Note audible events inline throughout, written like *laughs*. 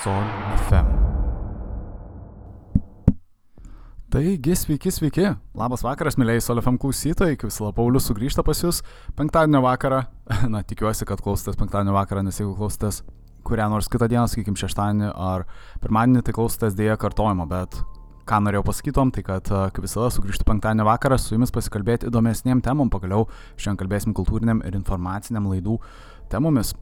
Sol FM. Taigi, sveiki, sveiki. Labas vakaras, mėlyjei Sol FM klausytojai. Kaip visą Paulius sugrįžta pas jūs penktadienio vakarą. *laughs* Na, tikiuosi, kad klausotės penktadienio vakarą, nes jeigu klausotės kurią nors kitą dieną, sakykime, šeštadienį ar pirmadienį, tai klausotės dėja kartojimo, bet ką norėjau pasakytom, tai kad kaip visada sugrįžtu penktadienio vakarą su jumis pasikalbėti įdomesniem temom, pagaliau šiandien kalbėsim kultūriniam ir informaciniam laidų temomis.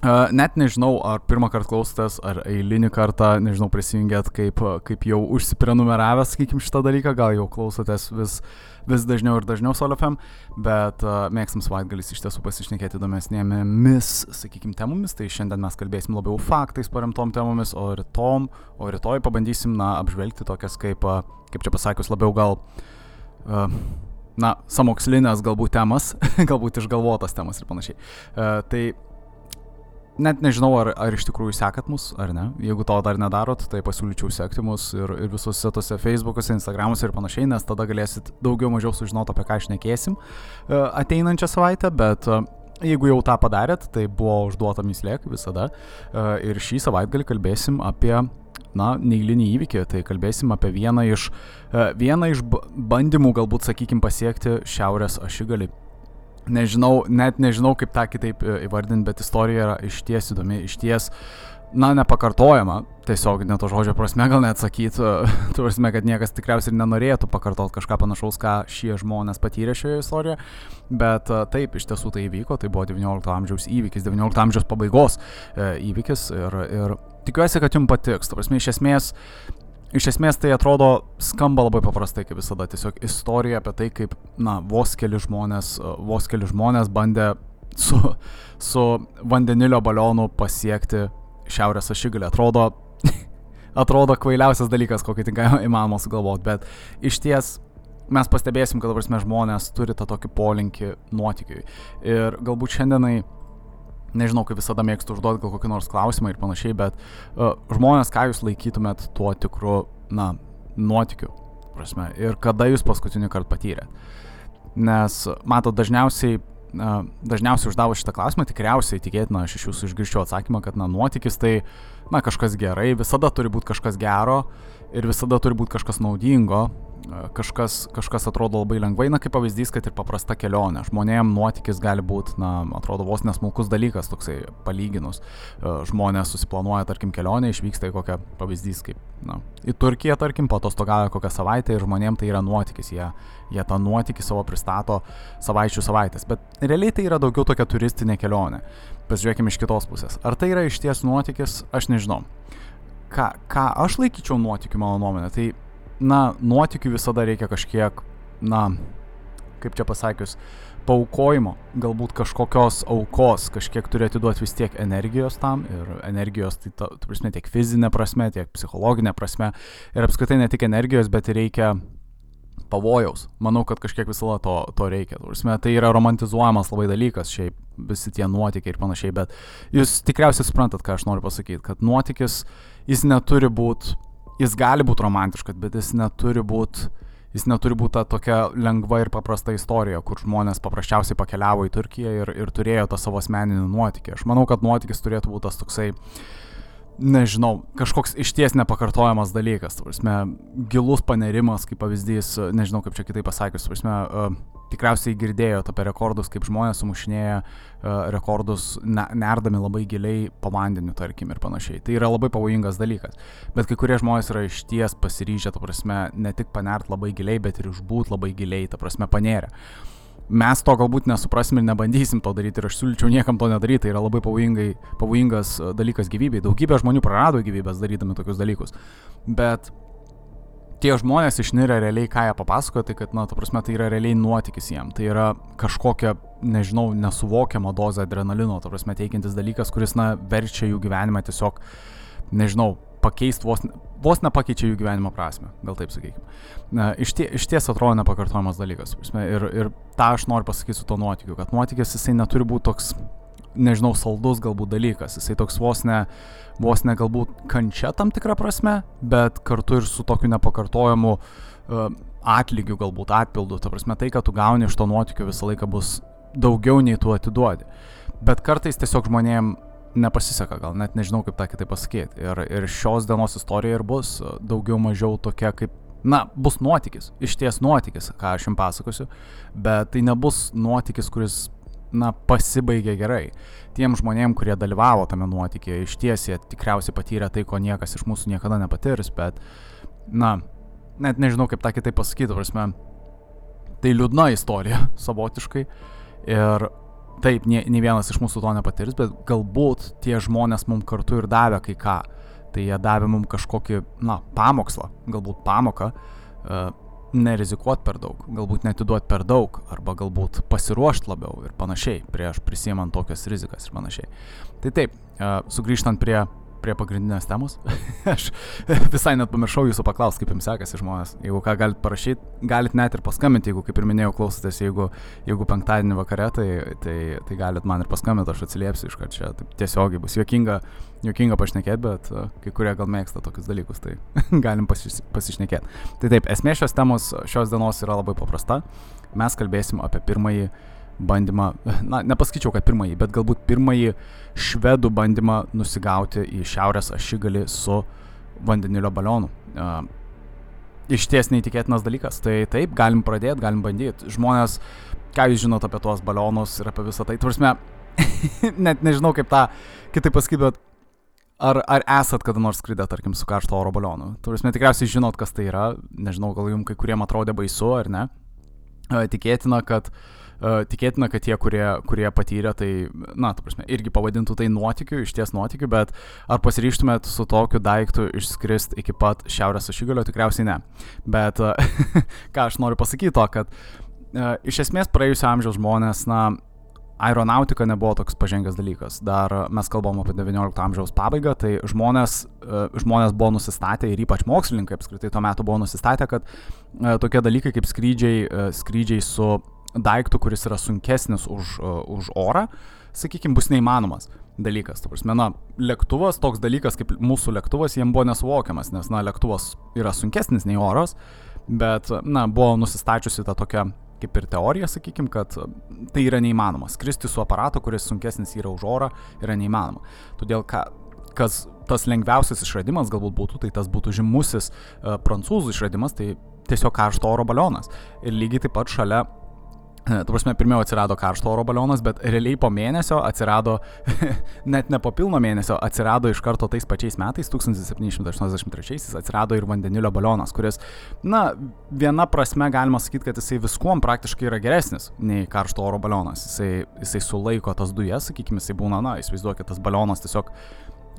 Uh, net nežinau, ar pirmą kartą klausotės, ar eilinį kartą, nežinau, prisijungėt, kaip, kaip jau užsiprenumeravęs, sakykim, šitą dalyką, gal jau klausotės vis, vis dažniau ir dažniau SoloFM, bet uh, mėgstam savaitgalis iš tiesų pasišnekėti įdomesnėmis, sakykim, temomis, tai šiandien mes kalbėsim labiau faktais paremtom temomis, o rytom, o rytoj pabandysim, na, apžvelgti tokias kaip, uh, kaip čia pasakius, labiau gal... Uh, na, samokslinės galbūt temas, *laughs* galbūt išgalvotas temas ir panašiai. Uh, tai net nežinau, ar, ar iš tikrųjų sekat mus, ar ne. Jeigu to dar nedarot, tai pasiūlyčiau sekti mus ir, ir visuose tose Facebook'uose, Instagram'uose ir panašiai, nes tada galėsit daugiau mažiau sužinoti, apie ką išnekėsim e, ateinančią savaitę, bet e, jeigu jau tą padarėt, tai buvo užduota mislė, kaip visada. E, ir šį savaitgalį kalbėsim apie na, neįlinį įvykį, tai kalbėsim apie vieną iš, vieną iš bandymų galbūt, sakykim, pasiekti šiaurės ašigalį nežinau, net nežinau, kaip tą kitaip e, įvardinti, bet istorija yra išties įdomi, išties, na, nepakartojama, tiesiog ne to žodžio prasme, gal net sakyt, *laughs* tu prasme, kad niekas tikriausiai nenorėtų pakartoti kažką panašaus, ką šie žmonės patyrė šioje istorijoje, bet e, taip, iš tiesų tai įvyko, tai buvo XIX amžiaus įvykis, XIX amžiaus pabaigos e, įvykis ir, ir tikiuosi, kad jums patiks, tu prasme, iš esmės Iš esmės tai atrodo skamba labai paprastai, kaip visada, tiesiog istorija apie tai, kaip, na, vos keli žmonės, vos keli žmonės bandė su, su vandenilio balionu pasiekti šiaurės ašigalį. Atrodo, *laughs* atrodo kvailiausias dalykas, kokį tik įmanoma sugalvoti, bet iš ties mes pastebėsim, kad, prasme, žmonės turi tą tokį polinkį nuotikiui. Ir galbūt šiandienai nežinau, kaip visada mėgstu užduoti gal kokį nors klausimą ir panašiai, bet uh, žmonės, ką jūs laikytumėt tuo tikru, na, nuotikiu, prasme, ir kada jūs paskutinį kartą patyrėt. Nes, matot, dažniausiai, uh, dažniausiai uždavo šitą klausimą, tikriausiai tikėtina, aš iš jūsų išgirščiau atsakymą, kad, na, nuotykis tai, na, kažkas gerai, visada turi būti kažkas gero ir visada turi būti kažkas naudingo, kažkas, kažkas atrodo labai lengvai, na kaip pavyzdys, kad ir paprasta kelionė. Žmonėm nuotykis gali būti, na, atrodo vos nesmulkus dalykas, toksai palyginus. Žmonės susiplanuoja, tarkim, kelionę, išvyksta į kokią pavyzdys, kaip, na, į Turkiją, tarkim, patostogauja kokią savaitę ir žmonėm tai yra nuotykis. Jie, jie tą nuotykį savo pristato savaičių savaitės. Bet realiai tai yra daugiau tokia turistinė kelionė. Pasižiūrėkime iš kitos pusės. Ar tai yra iš ties nuotykis, aš nežinau. Ką, ką aš laikyčiau nuotykiu, mano nuomonė, tai na, nuotikių visada reikia kažkiek, na, kaip čia pasakius, paukojimo, galbūt kažkokios aukos, kažkiek turi atiduoti vis tiek energijos tam ir energijos, tai ta, tu prasme, tiek fizinė prasme, tiek psichologinė prasme ir apskritai ne tik energijos, bet ir reikia pavojaus. Manau, kad kažkiek visada to, to reikia. Prasme, tai yra romantizuojamas labai dalykas, šiaip visi tie nuotykiai ir panašiai, bet jūs tikriausiai suprantat, ką aš noriu pasakyti, kad nuotykis jis neturi būti jis gali būti romantiškas, bet jis neturi būti jis neturi būti ta tokia lengva ir paprasta istorija, kur žmonės paprasčiausiai pakeliavo į Turkiją ir, ir turėjo tą savo asmeninį nuotykį. Aš manau, kad nuotykis turėtų būti tas toksai, nežinau, kažkoks išties nepakartojamas dalykas. Prasme, gilus panerimas, kaip pavyzdys, nežinau kaip čia kitaip pasakius, prasme, uh, tikriausiai girdėjot apie rekordus, kaip žmonės sumušinėja uh, rekordus ne, nerdami labai giliai po vandeniu, tarkim, ir panašiai. Tai yra labai pavojingas dalykas. Bet kai kurie žmonės yra išties pasiryžę, ta prasme, ne tik panert labai giliai, bet ir išbūt labai giliai, ta prasme, panerę. Mes to galbūt nesuprasim ir nebandysim to daryti ir aš siūlyčiau niekam to nedaryti, tai yra labai pavojingas dalykas gyvybei. Daugybė žmonių prarado gyvybės darydami tokius dalykus. Bet tie žmonės išnirę realiai, ką jie papasakoja, tai kad, na, ta prasme, tai yra realiai nuotykis jiem. Tai yra kažkokia, nežinau, nesuvokiama dozė adrenalino, ta prasme, teikiantis dalykas, kuris, na, verčia jų gyvenimą tiesiog, nežinau, pakeisti vos, vos nepakeičia jų gyvenimo prasme, gal taip sakykime. Iš, tie, iš ties atrodo nepakartojamas dalykas. Ir, ir tą aš noriu pasakyti su to nuotykiu, kad nuotykis jisai neturi būti toks nežinau, saldus galbūt dalykas. Jisai toks vos ne, vos ne galbūt kančia tam tikrą prasme, bet kartu ir su tokiu nepakartojamu uh, atlygiu, galbūt atpildu. Ta prasme, tai, kad tu gauni iš to nuotikio visą laiką bus daugiau nei tu atiduodi. Bet kartais tiesiog žmonėm nepasiseka, gal net nežinau kaip tą kitaip pasakyti. Ir, ir šios dienos istorija ir bus daugiau mažiau tokia kaip, na, bus nuotykis, iš ties nuotykis, ką aš jums pasakosiu, bet tai nebus nuotykis, kuris, na, pasibaigė gerai. Tiem žmonėm, kurie dalyvavo tame nuotykėje, iš ties jie tikriausiai patyrė tai, ko niekas iš mūsų niekada nepatirs, bet, na, net nežinau kaip tą kitaip pasakyti, prasme, tai liūdna istorija *laughs* savotiškai. Ir taip, ne, ne vienas iš mūsų to nepatirs, bet galbūt tie žmonės mums kartu ir davė kai ką. Tai jie davė mums kažkokį, na, pamokslą, galbūt pamoką, uh, nerizikuot per daug, galbūt netiduot per daug, arba galbūt pasiruošti labiau ir panašiai, prieš prisimant tokias rizikas ir panašiai. Tai taip, uh, sugrįžtant prie prie pagrindinės temos. *laughs* aš visai net pamiršau jūsų paklausti, kaip jums sekasi žmonės. Jeigu ką galit parašyti, galit net ir paskambinti, jeigu, kaip ir minėjau, klausotės, jeigu, jeigu penktadienį vakare, tai, tai, tai galit man ir paskambinti, aš atsiliepsiu iš kad čia taip, tiesiogiai bus juokinga, juokinga pašnekėti, bet uh, kai kurie gal mėgsta tokius dalykus, tai *laughs* galim pasis, pasišnekėti. Tai taip, esmė šios temos šios dienos yra labai paprasta. Mes kalbėsim apie pirmąjį bandymą, na, nepasakyčiau, kad pirmąjį, bet galbūt pirmąjį švedų bandymą nusigauti į šiaurės ašigalį su vandenilio balionu. Uh, iš ties neįtikėtinas dalykas. Tai taip, galim pradėti, galim bandyti. Žmonės, ką jūs žinot apie tuos balionus ir apie visą tai, turime, *laughs* net nežinau kaip tą kitaip pasakyti, bet ar, ar esat kada nors skridę, tarkim, su karšto oro balionu? Turime, tikriausiai žinot, kas tai yra. Nežinau, gal jums kai kuriem atrodė baisu ar ne. Tikėtina, kad uh, tikėtina, kad tie, kurie, kurie patyrė, tai, na, tu prasme, irgi pavadintų tai nuotikiu, iš ties nuotikiu, bet ar pasiryštumėt su tokiu daiktu išskrist iki pat šiaurės ašigalio, tikriausiai ne. Bet *laughs* ką aš noriu pasakyti to, kad iš esmės praėjusio amžiaus žmonės, na, aeronautika nebuvo toks pažengęs dalykas. Dar mes kalbam apie XIX amžiaus pabaigą, tai žmonės, žmonės buvo nusistatę ir ypač mokslininkai apskritai tuo metu buvo nusistatę, kad tokie dalykai kaip skrydžiai, skrydžiai su daiktų, kuris yra sunkesnis už, uh, už orą, sakykime, bus neįmanomas dalykas. Ta prasme, na, lėktuvas, toks dalykas kaip mūsų lėktuvas, jiem buvo nesuvokiamas, nes, na, lėktuvas yra sunkesnis nei oras, bet, na, buvo nusistačiusi ta tokia kaip ir teorija, sakykime, kad tai yra neįmanoma. Skristi su aparatu, kuris sunkesnis yra už orą, yra neįmanoma. Todėl, ką, kas tas lengviausias išradimas galbūt būtų, tai tas būtų žymusis uh, prancūzų išradimas, tai tiesiog karšto oro balionas. Ir lygiai taip pat šalia *laughs* Tu prasme, pirmiau atsirado karšto oro balionas, bet realiai po mėnesio atsirado, *laughs* net ne po pilno mėnesio, atsirado iš karto tais pačiais metais, 1783, atsirado ir vandenilio balionas, kuris, na, viena prasme galima sakyti, kad jisai viskuom praktiškai yra geresnis nei karšto oro balionas. Jisai, jisai sulaiko tas dujas, sakykime, jisai būna, na, įsivaizduokit, tas balionas tiesiog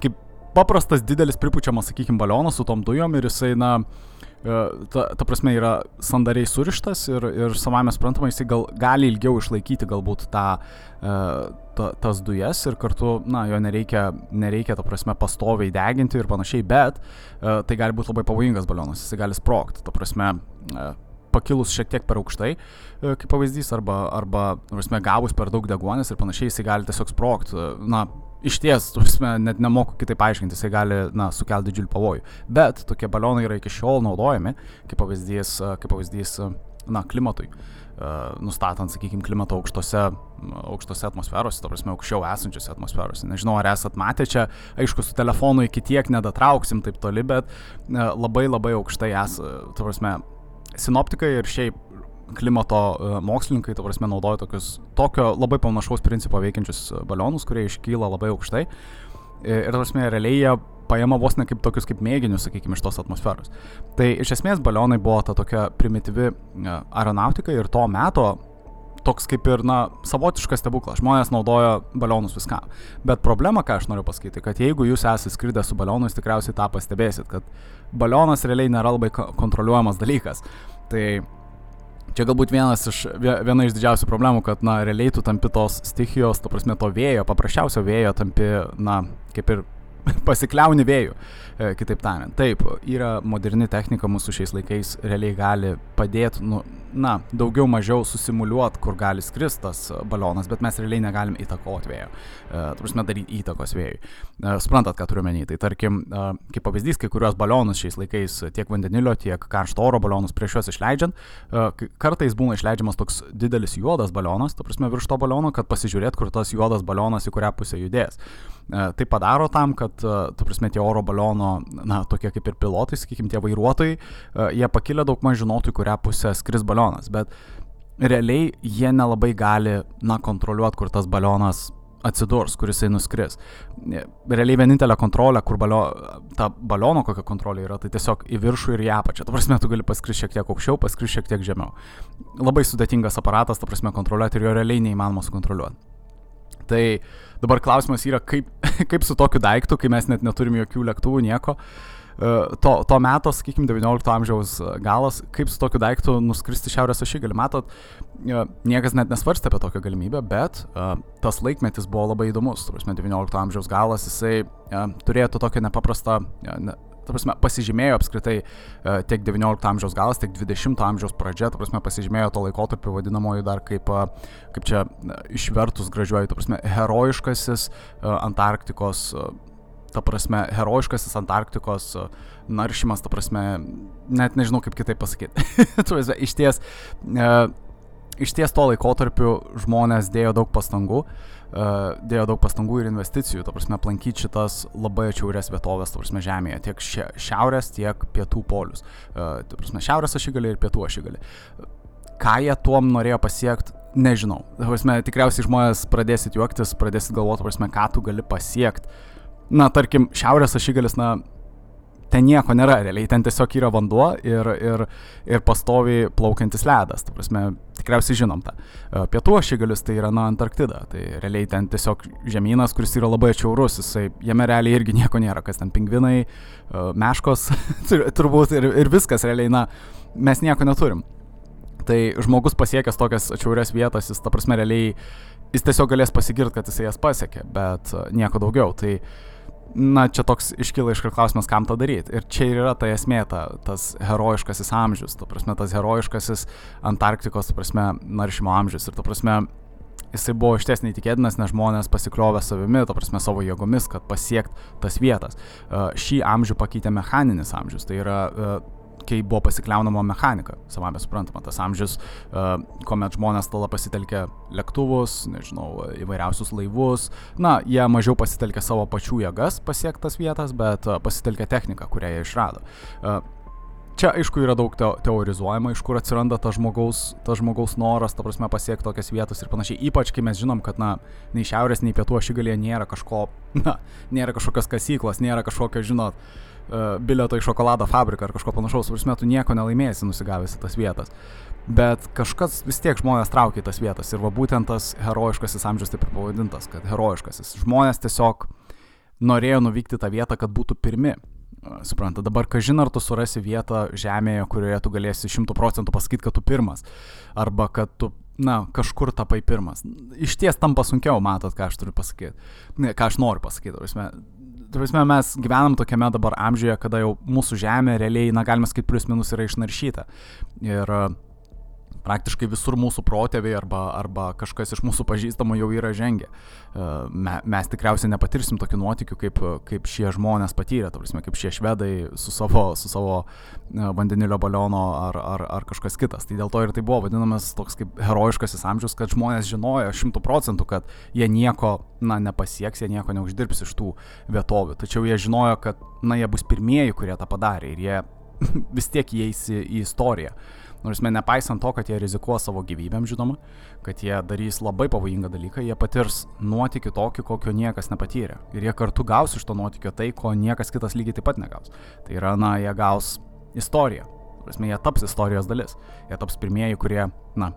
kaip paprastas didelis pripučiamas, sakykime, balionas su tom dujom ir jisai, na, E, ta, ta prasme yra sandariai surištas ir, ir savame suprantama, jisai gal, gali ilgiau išlaikyti galbūt tą, e, ta, tas dujas ir kartu, na, jo nereikia, nereikia, ta prasme, pastoviai deginti ir panašiai, bet e, tai gali būti labai pavojingas balionas, jisai gali sprogti, ta prasme, pakilus šiek tiek per aukštai, kaip pavyzdys, arba, arba prasme, gavus per daug deguonės ir panašiai, jisai gali tiesiog sprogti, na, iš ties, prasme, net nemoku kitaip aiškinti, jisai gali, na, sukelti didžiulį pavojų. Bet tokie balionai yra iki šiol naudojami, kaip pavyzdys, kaip pavyzdys na, klimatui. Nustatant, sakykime, klimato aukštose, aukštose atmosferose, to prasme, aukščiau esančiose atmosferose. Nežinau, ar esat matę čia, aišku, su telefonu iki tiek nedatrauksim taip toli, bet labai labai aukštai esate, to prasme, sinoptikai ir šiaip klimato e, mokslininkai, to prasme, naudoja tokius, tokio labai panašaus principo veikiančius e, balionus, kurie iškyla labai aukštai. E, ir, prasme, realiai jie paima vos ne kaip tokius kaip mėginius, sakykime, iš tos atmosferos. Tai iš esmės balionai buvo ta tokia primityvi aeronautika ir to meto toks kaip ir, na, savotiškas stebuklas. Žmonės naudoja balionus viskam. Bet problema, ką aš noriu pasakyti, kad jeigu jūs esate skridę su balionu, jūs tikriausiai tą pastebėsit, kad balionas realiai nėra labai kontroliuojamas dalykas. Tai Čia galbūt vienas iš, viena iš didžiausių problemų, kad, na, realiai tu tampi tos stichijos, to prasme, to vėjo, paprasčiausio vėjo tampi, na, kaip ir *laughs* pasikliauni vėjų, e, kitaip tariant. Taip, yra moderni technika mūsų šiais laikais realiai gali padėti, nu, na, daugiau mažiau susimuliuoti, kur gali skristas balionas, bet mes realiai negalim įtakoti vėjo. E, Turime daryti įtakos vėjui. E, suprantat, ką turiu menį. Tai tarkim, kaip pavyzdys, kai kurios balionus šiais laikais, tiek vandenilio, tiek karšto oro balionus prieš juos išleidžiant, kartais būna išleidžiamas toks didelis juodas balionas, tu prasme, virš to baliono, kad pasižiūrėt, kur tas juodas balionas į kurią pusę judės. Tai padaro tam, kad, tu prasme, tie oro baliono, na, tokie kaip ir pilotai, sakykime, tie vairuotojai, jie pakilę daug maž žinotų, į kurią pusę skris balionas, bet realiai jie nelabai gali, na, kontroliuoti, kur tas balionas atsidurs, kur jisai nuskris. Realiai vienintelė kontrolė, kur balio, ta baliono kokia kontrolė yra, tai tiesiog į viršų ir į apačią. Ta prasme, tu gali paskristi šiek tiek aukščiau, paskristi šiek tiek žemiau. Labai sudėtingas aparatas, ta prasme, kontroliuoti ir jo realiai neįmanoma sukontroliuoti. Tai dabar klausimas yra, kaip, *laughs* kaip su tokiu daiktu, kai mes net neturim jokių lėktuvų, nieko. Uh, to, to meto, sakykime, 19 amžiaus galas, kaip su tokiu daiktu nuskristi šiaurės ašigalį. Matot, uh, niekas net nesvarstė apie tokią galimybę, bet uh, tas laikmetis buvo labai įdomus. Turime 19 amžiaus galas, jisai turėjo tokią nepaprastą, ne, ta prasme, pasižymėjo apskritai e, tiek 19 amžiaus galas, tiek 20 amžiaus pradžia, ta prasme, pasižymėjo to laikotarpio vadinamoju dar kaip, e, kaip čia e, išvertus gražiuoju, ta prasme, herojiškasis Antarktikos, ta prasme, herojiškasis Antarktikos naršymas, ta prasme, net nežinau kaip kitaip pasakyti. *laughs* iš ties, iš ties to laikotarpiu žmonės dėjo daug pastangų. Uh, dėjo daug pastangų ir investicijų, ta prasme, aplankyti šitas labai atšiaurės vietovės, ta prasme, Žemėje, tiek šiaurės, tiek pietų polius. Ta prasme, šiaurės ašigalį ir pietų ašigalį. Ką jie tuom norėjo pasiekti, nežinau. Ta prasme, tikriausiai žmonės pradėsit juoktis, pradėsit galvoti, prasme, ką tu gali pasiekti. Na, tarkim, šiaurės ašigalis, na, ten nieko nėra, realiai ten tiesiog yra vanduo ir, ir, ir pastoviai plaukiantis ledas, ta prasme, tikriausiai žinom tą. E, pietų ašigalis tai yra, na, Antarktida, tai realiai ten tiesiog žemynas, kuris yra labai atšiaurus, jisai, jame realiai irgi nieko nėra, kas ten pingvinai, e, meškos, *laughs* turbūt ir, ir viskas, realiai, na, mes nieko neturim. Tai žmogus pasiekęs tokias atšiaurias vietas, jis, ta prasme, realiai, jis tiesiog galės pasigirti, kad jisai jas pasiekė, bet e, nieko daugiau. Tai, uh, na, čia toks iškyla iškart klausimas, kam tą daryti. Ir čia ir yra ta esmė, ta, tas herojiškasis amžius, ta prasme, tas herojiškasis Antarktikos, ta prasme, naršymo amžius. Ir ta prasme, jisai buvo iš ties neįtikėtinas, nes žmonės pasikrovė savimi, ta prasme, savo jėgomis, kad pasiekt tas vietas. Šį amžių pakeitė mechaninis amžius. Tai yra kai buvo pasikliaunama mechanika, savame suprantama, tas amžius, uh, kuomet žmonės tada pasitelkė lėktuvus, nežinau, įvairiausius laivus, na, jie mažiau pasitelkė savo pačių jėgas pasiektas vietas, bet uh, pasitelkė techniką, kurią jie išrado. Uh, Čia aišku yra daug teo teorizuojama, iš kur atsiranda tas žmogaus, tas žmogaus noras, ta prasme, pasiekti tokias vietas ir panašiai. Ypač, kai mes žinom, kad, na, nei šiaurės, nei pietų ašigalėje nėra kažko, na, nėra kažkokios kasyklos, nėra kažkokio, žinot, uh, uh, bilieto į šokolado fabriką ar kažko panašaus, prasme, tu nieko nelaimėsi nusigavęs į tas vietas. Bet kažkas vis tiek žmonės traukia į tas vietas ir va būtent tas herojiškasis amžius taip ir pavadintas, kad herojiškasis. Žmonės tiesiog norėjo nuvykti tą vietą, kad būtų pirmi. Supranta, dabar kažin ar tu surasi vietą žemėje, kurioje tu galėsi šimtų procentų pasakyti, kad tu pirmas. Arba kad tu, na, kažkur tapai pirmas. Iš ties tampa sunkiau, matot, ką aš turiu pasakyti. Ne, ką aš noriu pasakyti. Prasme, mes gyvenam tokiame dabar amžiuje, kada jau mūsų žemė realiai, na, galima sakyti, plius minus yra išnaršyta. Ir uh, praktiškai visur mūsų protėviai arba, arba kažkas iš mūsų pažįstamų jau yra žengę. E, me, mes tikriausiai nepatirsim tokių nuotikių, kaip, kaip šie žmonės patyrė, prasme, kaip šie švedai su savo, su savo e, vandenilio baliono ar, ar, ar kažkas kitas. Tai dėl to ir tai buvo vadinamas toks kaip herojiškasis amžius, kad žmonės žinojo šimtų procentų, kad jie nieko, na, nepasieks, jie nieko neuždirbs iš tų vietovių. Tačiau jie žinojo, kad, na, jie bus pirmieji, kurie tą padarė ir jie *laughs* vis tiek įeis į, į istoriją. Nors mes nepaisant to, kad jie rizikuos savo gyvybėm, žinoma, kad jie darys labai pavojingą dalyką, jie patirs nuotykį tokį, kokio niekas nepatyrė. Ir jie kartu gaus iš to nuotykio tai, ko niekas kitas lygiai taip pat negaus. Tai yra, na, jie gaus istoriją. Prasme, jie taps istorijos dalis. Jie taps pirmieji, kurie, na,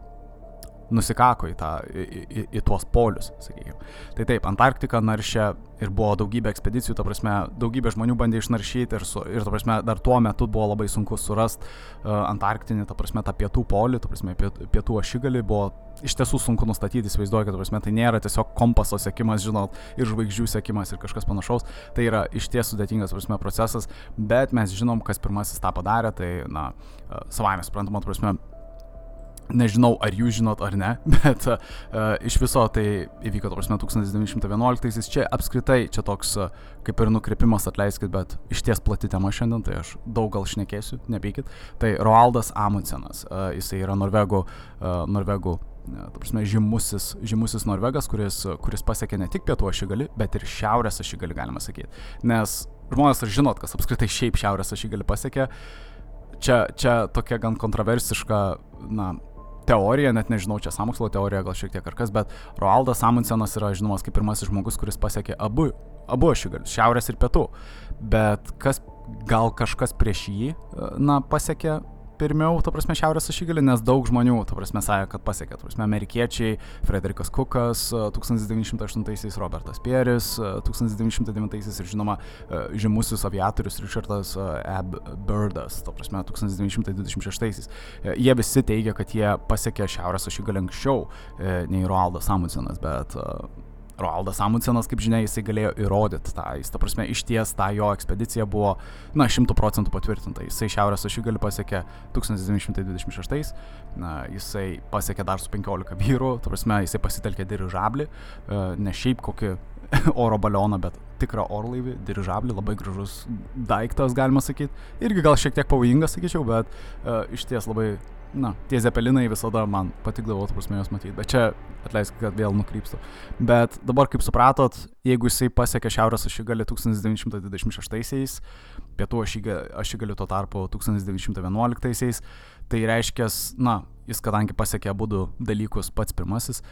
nusikako į, tą, į, į, į tuos polius, sakykime. Tai taip, Antarktika naršė ir buvo daugybė ekspedicijų, ta prasme, daugybė žmonių bandė išnaršyti ir, su, ir ta prasme, dar tuo metu buvo labai sunku surasti uh, Antarktinį, ta prasme, tą pietų polį, ta prasme, pietų, pietų ašigalį buvo iš tiesų sunku nustatyti, įsivaizduoju, kad, ta prasme, tai nėra tiesiog kompaso sėkimas, žinot, ir žvaigždžių sėkimas ir kažkas panašaus, tai yra iš ties sudėtingas, prasme, procesas, bet mes žinom, kas pirmasis tą padarė, tai, na, uh, savai mes suprantama, prasme, Nežinau, ar jūs žinot ar ne, *laughs* bet uh, iš viso tai įvyko, to prasme, 1911-aisiais. Čia apskritai, čia toks uh, kaip ir nukrypimas, atleiskit, bet iš ties plati tema šiandien, tai aš daug gal šnekėsiu, nepykit. Tai Roaldas Amundsenas, uh, jisai yra norvegų, uh, norvegų ta prasme, žymusis, žymusis norvegas, kuris, kuris pasiekė ne tik pietų ašigalį, bet ir šiaurės ašigalį, galima sakyti. Nes žmonės ar žinot, kas apskritai šiaip šiaurės ašigalį pasiekė, čia, čia tokia gan kontroversiška, na, teorija, net nežinau, čia samokslo teorija gal šiek tiek ar kas, bet Roaldas Amundsenas yra žinomas kaip pirmasis žmogus, kuris pasiekė abu, abu ašigalius, šiaurės ir pietų. Bet kas, gal kažkas prieš jį, na, pasiekė pirmiau, ta prasme, šiaurės ašigalį, nes daug žmonių, ta prasme, sąja, kad pasiekė, ta prasme, amerikiečiai, Frederikas Kukas, 1908-aisiais Robertas Pieris, 1909-aisiais ir žinoma, žymusis aviatorius Richardas Ab Birdas, ta prasme, 1926-aisiais. Jie visi teigia, kad jie pasiekė šiaurės ašigalį anksčiau nei Roaldas Amundsenas, bet Roaldas Amundsenas, kaip žinia, jisai galėjo įrodyti tą, jis, ta prasme, iš ties ta jo ekspedicija buvo, na, šimtų procentų patvirtinta. Jisai Šiaurės ašigalį pasiekė 1926, na, jisai pasiekė dar su 15 vyrų, ta prasme, jisai pasitelkė dirižablį, e, ne šiaip kokį *laughs* oro balioną, bet tikrą orlaivį, dirižablį, labai gražus daiktas, galima sakyti. Irgi gal šiek tiek pavojingas, sakyčiau, bet uh, iš ties labai na, tie zepelinai visada man patikdavo, tu prasme, juos matyti, bet čia atleisk, kad vėl nukrypstu. Bet dabar, kaip supratot, jeigu jisai pasiekė šiaurės ašigalį 1926-aisiais, pietų ašigalį tuo tarpu 1911-aisiais, tai reiškia, na, jis kadangi pasiekė abu dalykus pats pirmasis,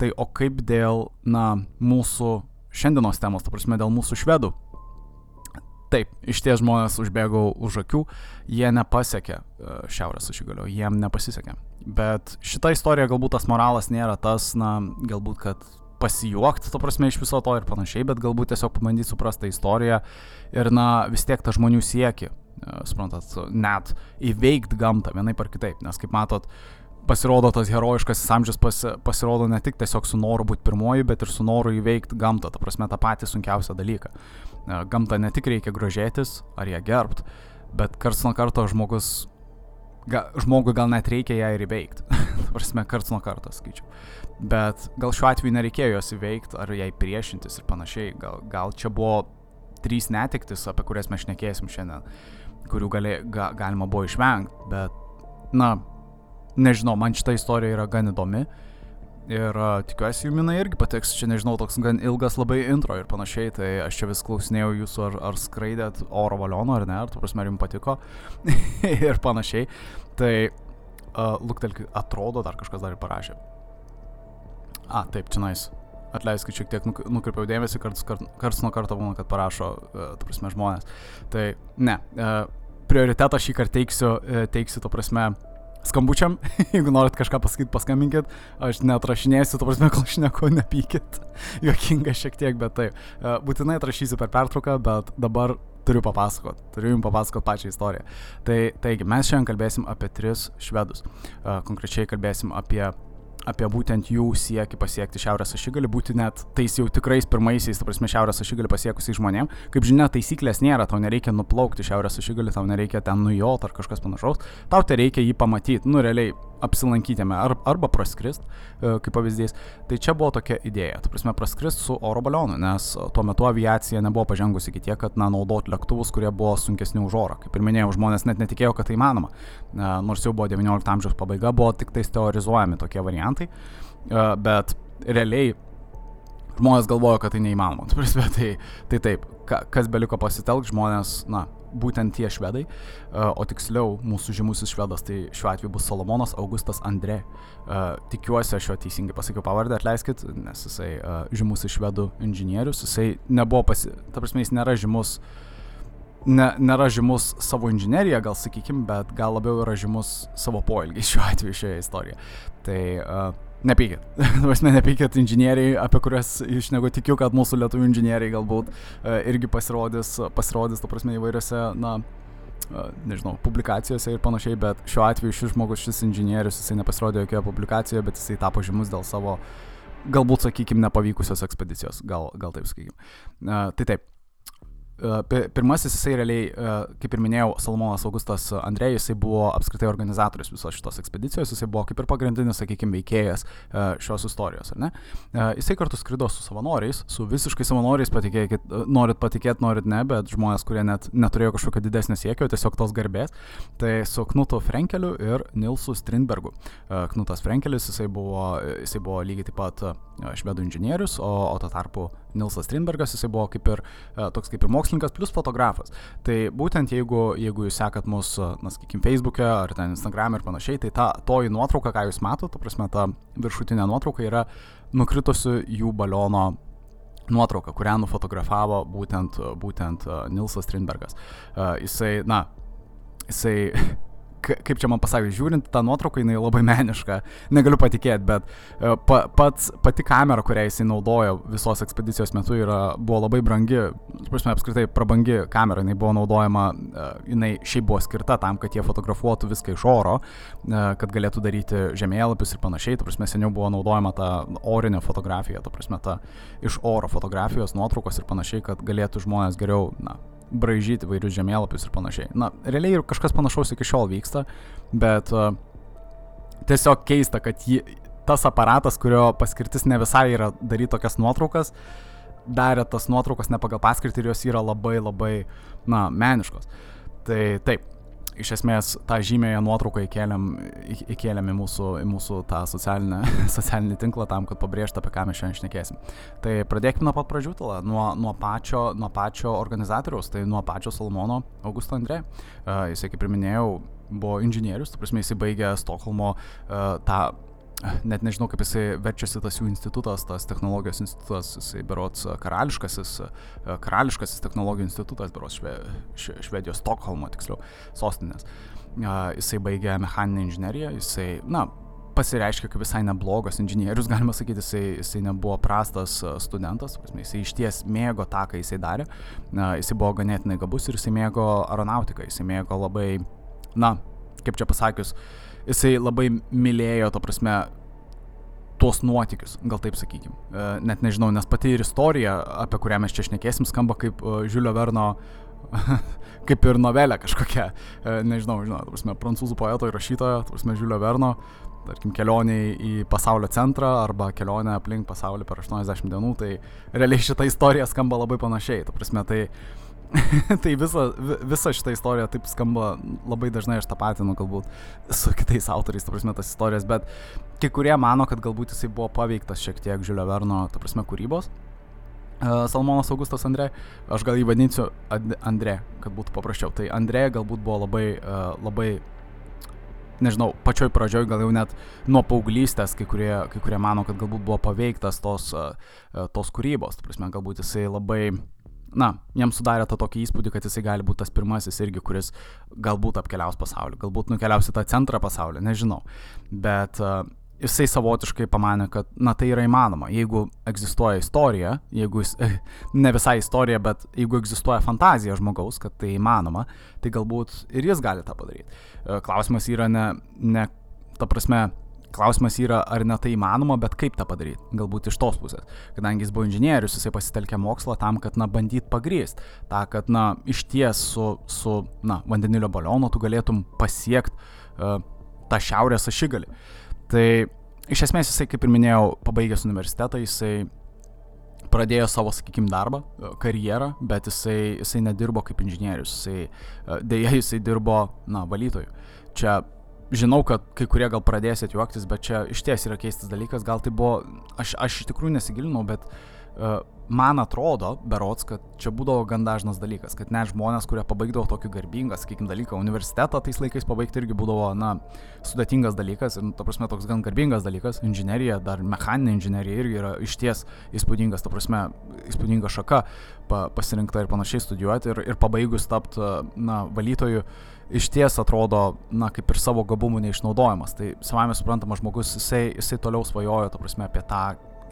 tai o kaip dėl, na, mūsų šiandienos temos, ta prasme, dėl mūsų švedų Taip, iš ties žmonės užbėgo už akių, jie nepasiekė e, šiaurės ašigalio, jiem nepasisekė. Bet šita istorija galbūt tas moralas nėra tas, na, galbūt, kad pasijuokti, to prasme, iš viso to ir panašiai, bet galbūt tiesiog pabandyti suprasti istoriją ir, na, vis tiek tą žmonių sieki, e, suprantat, net įveikti gamtą vienaip ar kitaip, nes kaip matot, pasirodo tas herojiškas amžius pasi, pasirodo ne tik tiesiog su noru būti pirmoji, bet ir su noru įveikti gamtą, ta prasme, tą patį sunkiausią dalyką. E, gamtą ne tik reikia grožėtis ar ją gerbt, bet karts nuo karto žmogus, ga, žmogui gal net reikia ją ir įveikti. *laughs* prasme, karts nuo karto, skaičiu. Bet gal šiuo atveju nereikėjo jos įveikti ar jai priešintis ir panašiai. Gal, gal čia buvo trys netiktis, apie kurias mes šnekėsim šiandien, kurių gali, ga, galima buvo išvengti. Bet, na, nežinau, man šita istorija yra gan įdomi. Uh, Ir uh, tikiuosi, jų minai irgi patiks, čia nežinau, toks gan ilgas labai intro ir panašiai, tai aš čia vis klausinėjau jūsų, ar, ar skraidėt oro baliono ar ne, ar tu prasme, ar jums patiko *laughs* ir panašiai. Tai uh, luktelk, atrodo, dar kažkas dar ir parašė. A, taip, čia nais. Atleiskit, šiek tiek nukreipiau dėmesį, karts, kart, karts nuo karto būna, kad parašo, uh, tu prasme, žmonės. Tai ne, uh, prioritetą šį kartą teiksiu, uh, teiksiu, tu prasme, skambučiam, *laughs* jeigu norit kažką pasakyti, paskambinkit, aš neatrašinėsiu, to prasme, kol šneku, nepykit, *laughs* juokinga šiek tiek, bet taip, e, būtinai atrašysiu per pertrauką, bet dabar turiu papasakot, turiu jums papasakot pačią istoriją. Tai, taigi, mes šiandien kalbėsim apie tris švedus, e, konkrečiai kalbėsim apie apie būtent jų siekį pasiekti Šiaurės ašigalį, būti net tais jau tikrais pirmaisiais, ta prasme, Šiaurės ašigalį pasiekusiais žmonėm. Kaip žinia, taisyklės nėra, tau nereikia nuplaukti Šiaurės ašigalį, tau nereikia ten nujot ar kažkas panašaus, tau tai reikia jį pamatyti, nu realiai apsilankytėme ar, arba praskrist, e, kaip pavyzdys. Tai čia buvo tokia idėja, tu prasme, praskrist su oro balionu, nes tuo metu aviacija nebuvo pažengusi iki tiek, kad na, naudot lėktuvus, kurie buvo sunkesni už orą. Kaip ir minėjau, žmonės net netikėjo, kad tai įmanoma. Nors jau buvo 19 amžiaus pabaiga, buvo tik tais teorizuojami tokie variantai, e, bet realiai žmonės galvojo, kad tai neįmanoma. Prasme, tai, tai taip, ka, kas beliko pasitelkti, žmonės, na, būtent tie švedai, o tiksliau mūsų žymusis švedas, tai šiuo atveju bus Solomonas Augustas Andrė. Tikiuosi, aš jo teisingai pasakiau pavardę, atleiskit, nes jisai žymusis švedų inžinierius, jisai nebuvo pasi... Ta prasme, jis nėra žymus ne, nėra žymus savo inžinierija, gal sakykim, bet gal labiau yra žymus savo poelgiais šiuo atveju šioje istorijoje. Tai uh, Nepykit. *laughs* Prasme, nepykit inžinieriai, apie kurias iš negu tikiu, kad mūsų lietuvių inžinieriai galbūt uh, irgi pasirodys, pasirodys, to prasme, įvairiose, na, uh, nežinau, publikacijose ir panašiai, bet šiuo atveju šis žmogus, šis inžinierius, jisai nepasirodė jokioje publikacijoje, bet jisai tapo žymus dėl savo, galbūt, sakykime, nepavykusios ekspedicijos, gal, gal taip sakykime. Tai taip, Pirmasis jisai realiai, kaip ir minėjau, Salmonas Augustas Andrėjus, jisai buvo apskritai organizatorius visos šitos ekspedicijos, jisai buvo kaip ir pagrindinis, sakykime, veikėjas šios istorijos, ar ne? Jisai kartu skrido su savanoriais, su visiškai savanoriais, patikėkit, norit patikėti, norit ne, bet žmonės, kurie net neturėjo kažkokio didesnio siekio, tiesiog tos garbės, tai su Knutu Frenkeliu ir Nilsu Strindbergu. Knutas Frenkelis, jisai buvo, jisai buvo lygiai taip pat švedų inžinierius, o, o tuo tarpu Nilsas Strindbergas, jisai buvo kaip ir toks kaip ir mokslininkas plus fotografas. Tai būtent jeigu, jeigu jūs sekat mus, na, sakykime, Facebook'e ar ten Instagram'e ir panašiai, tai ta toji nuotrauka, ką jūs matote, ta prasme, ta viršutinė nuotrauka yra nukritusi jų baliono nuotrauka, kurią nufotografavo būtent, būtent Nilsas Strindbergas. Jisai, na, jisai *laughs* kaip čia man pasakė, žiūrint tą nuotrauką, jinai labai meniška, negaliu patikėti, bet e, pa, pats, pati kamera, kurią jisai naudojo visos ekspedicijos metu, yra, buvo labai brangi, prasme, apskritai prabangi kamera, jinai buvo naudojama, e, jinai šiaip buvo skirta tam, kad jie fotografuotų viską iš oro, e, kad galėtų daryti žemėlapius ir panašiai, tu prasme, seniau buvo naudojama ta orinė fotografija, tu prasme, ta iš oro fotografijos, nuotraukos ir panašiai, kad galėtų žmonės geriau, na, bražyti vairius žemėlapius ir panašiai. Na, realiai ir kažkas panašaus iki šiol vyksta, bet uh, tiesiog keista, kad jį, tas aparatas, kurio paskirtis ne visai yra daryti tokias nuotraukas, darė tas nuotraukas ne pagal paskirtį ir jos yra labai labai, na, meniškos. Tai taip, iš esmės tą žymėją nuotrauką įkėlėm, įkėlėm į mūsų, į mūsų tą *laughs* socialinį tinklą tam, kad pabrėžtų, apie ką mes šiandien šnekėsim. Tai pradėkime nuo pat pradžių, tala, nuo, nuo, pačio, nuo pačio organizatoriaus, tai nuo pačio Salmono Augusto Andrė. Uh, jisai, kaip ir minėjau, buvo inžinierius, tu prasme, jisai baigė Stokholmo uh, tą net nežinau, kaip jisai verčiasi tas jų institutas, tas technologijos institutas, jisai berots karališkasis, karališkasis technologijų institutas, berots šve, Švedijos Stokholmo, tiksliau, sostinės. Jisai baigė mechaninę inžineriją, jisai, na, pasireiškia kaip visai neblogas inžinierius, *laughs* galima sakyti, jisai, jisai nebuvo prastas studentas, jisai iš ties mėgo tą, ką jisai darė, jisai buvo ganėtinai gabus ir jisai mėgo aeronautiką, jisai mėgo labai, na, kaip čia pasakius, uh, jisai labai mylėjo, to prasme, tuos nuotykius, gal taip sakykim. E, net nežinau, nes pati ir istorija, apie kurią mes čia šnekėsim, skamba kaip Žiulio e, Verno, *laughs* kaip ir novelė kažkokia. E, nežinau, žinau, prasme, prancūzų poeto ir rašytojo, prasme, Žiulio Verno, tarkim, kelionė į pasaulio centrą arba kelionė aplink pasaulį per 80 dienų, tai realiai šita istorija skamba labai panašiai. Ta prasme, tai *laughs* tai visa, visa šita istorija taip skamba labai dažnai aš tą patinu galbūt su kitais autoriais, ta prasme, tas istorijas, bet kai kurie mano, kad galbūt jisai buvo paveiktas šiek tiek Žiulio Verno, ta prasme, kūrybos. Uh, Salmonas Augustas Andrė, aš gal jį vadinsiu Andrė, kad būtų paprasčiau. Tai Andrė galbūt buvo labai, uh, labai nežinau, pačioj pradžioj gal jau net nuo paauglystės, kai kurie, kai kurie mano, kad galbūt buvo paveiktas tos, uh, tos kūrybos. Ta prasme, galbūt jisai labai uh, na, jiems sudarė tą tokį įspūdį, kad jisai gali būti tas pirmasis irgi, kuris galbūt apkeliaus pasaulį, galbūt nukeliaus į tą centrą pasaulio, nežinau. Bet uh, jisai savotiškai pamanė, kad, na, tai yra įmanoma. Jeigu egzistuoja istorija, jeigu jis, ne visai istorija, bet jeigu egzistuoja fantazija žmogaus, kad tai įmanoma, tai galbūt ir jis gali tą padaryti. Uh, klausimas yra ne, ne ta prasme, Klausimas yra, ar ne tai įmanoma, bet kaip tą padaryti. Galbūt iš tos pusės. Kadangi jis buvo inžinierius, jisai pasitelkė mokslą tam, kad, na, bandyt pagrįsti. Ta, kad, na, iš ties su, su na, vandenilio balionu tu galėtum pasiekti uh, tą šiaurės ašigalį. Tai iš esmės jisai, kaip ir minėjau, pabaigęs universitetą, jisai pradėjo savo, sakykime, darbą, e, karjerą, bet jisai, jisai nedirbo kaip inžinierius, jisai, e, dėja jisai dirbo, na, valytoju. Čia žinau, kad kai kurie gal pradėsit juoktis, bet čia iš ties yra keistas dalykas, gal tai buvo, aš, aš iš tikrųjų nesigilinau, bet man atrodo, berots, kad čia būdavo gan dažnas dalykas, kad net žmonės, kurie pabaigdavo tokį garbingą, sakykime, dalyką, universitetą tais laikais pabaigti irgi būdavo, na, sudėtingas dalykas ir, ta prasme, toks gan garbingas dalykas. Inžinierija, dar mechaninė inžinierija irgi yra išties įspūdingas, ta prasme, įspūdinga šaka pa, pasirinkta ir panašiai studijuoti ir, ir pabaigus tapti, na, valytoju. Iš ties atrodo, na, kaip ir savo gabumų neišnaudojimas. Tai savame suprantama, žmogus, jisai, jisai toliau svajojo, ta prasme, apie tą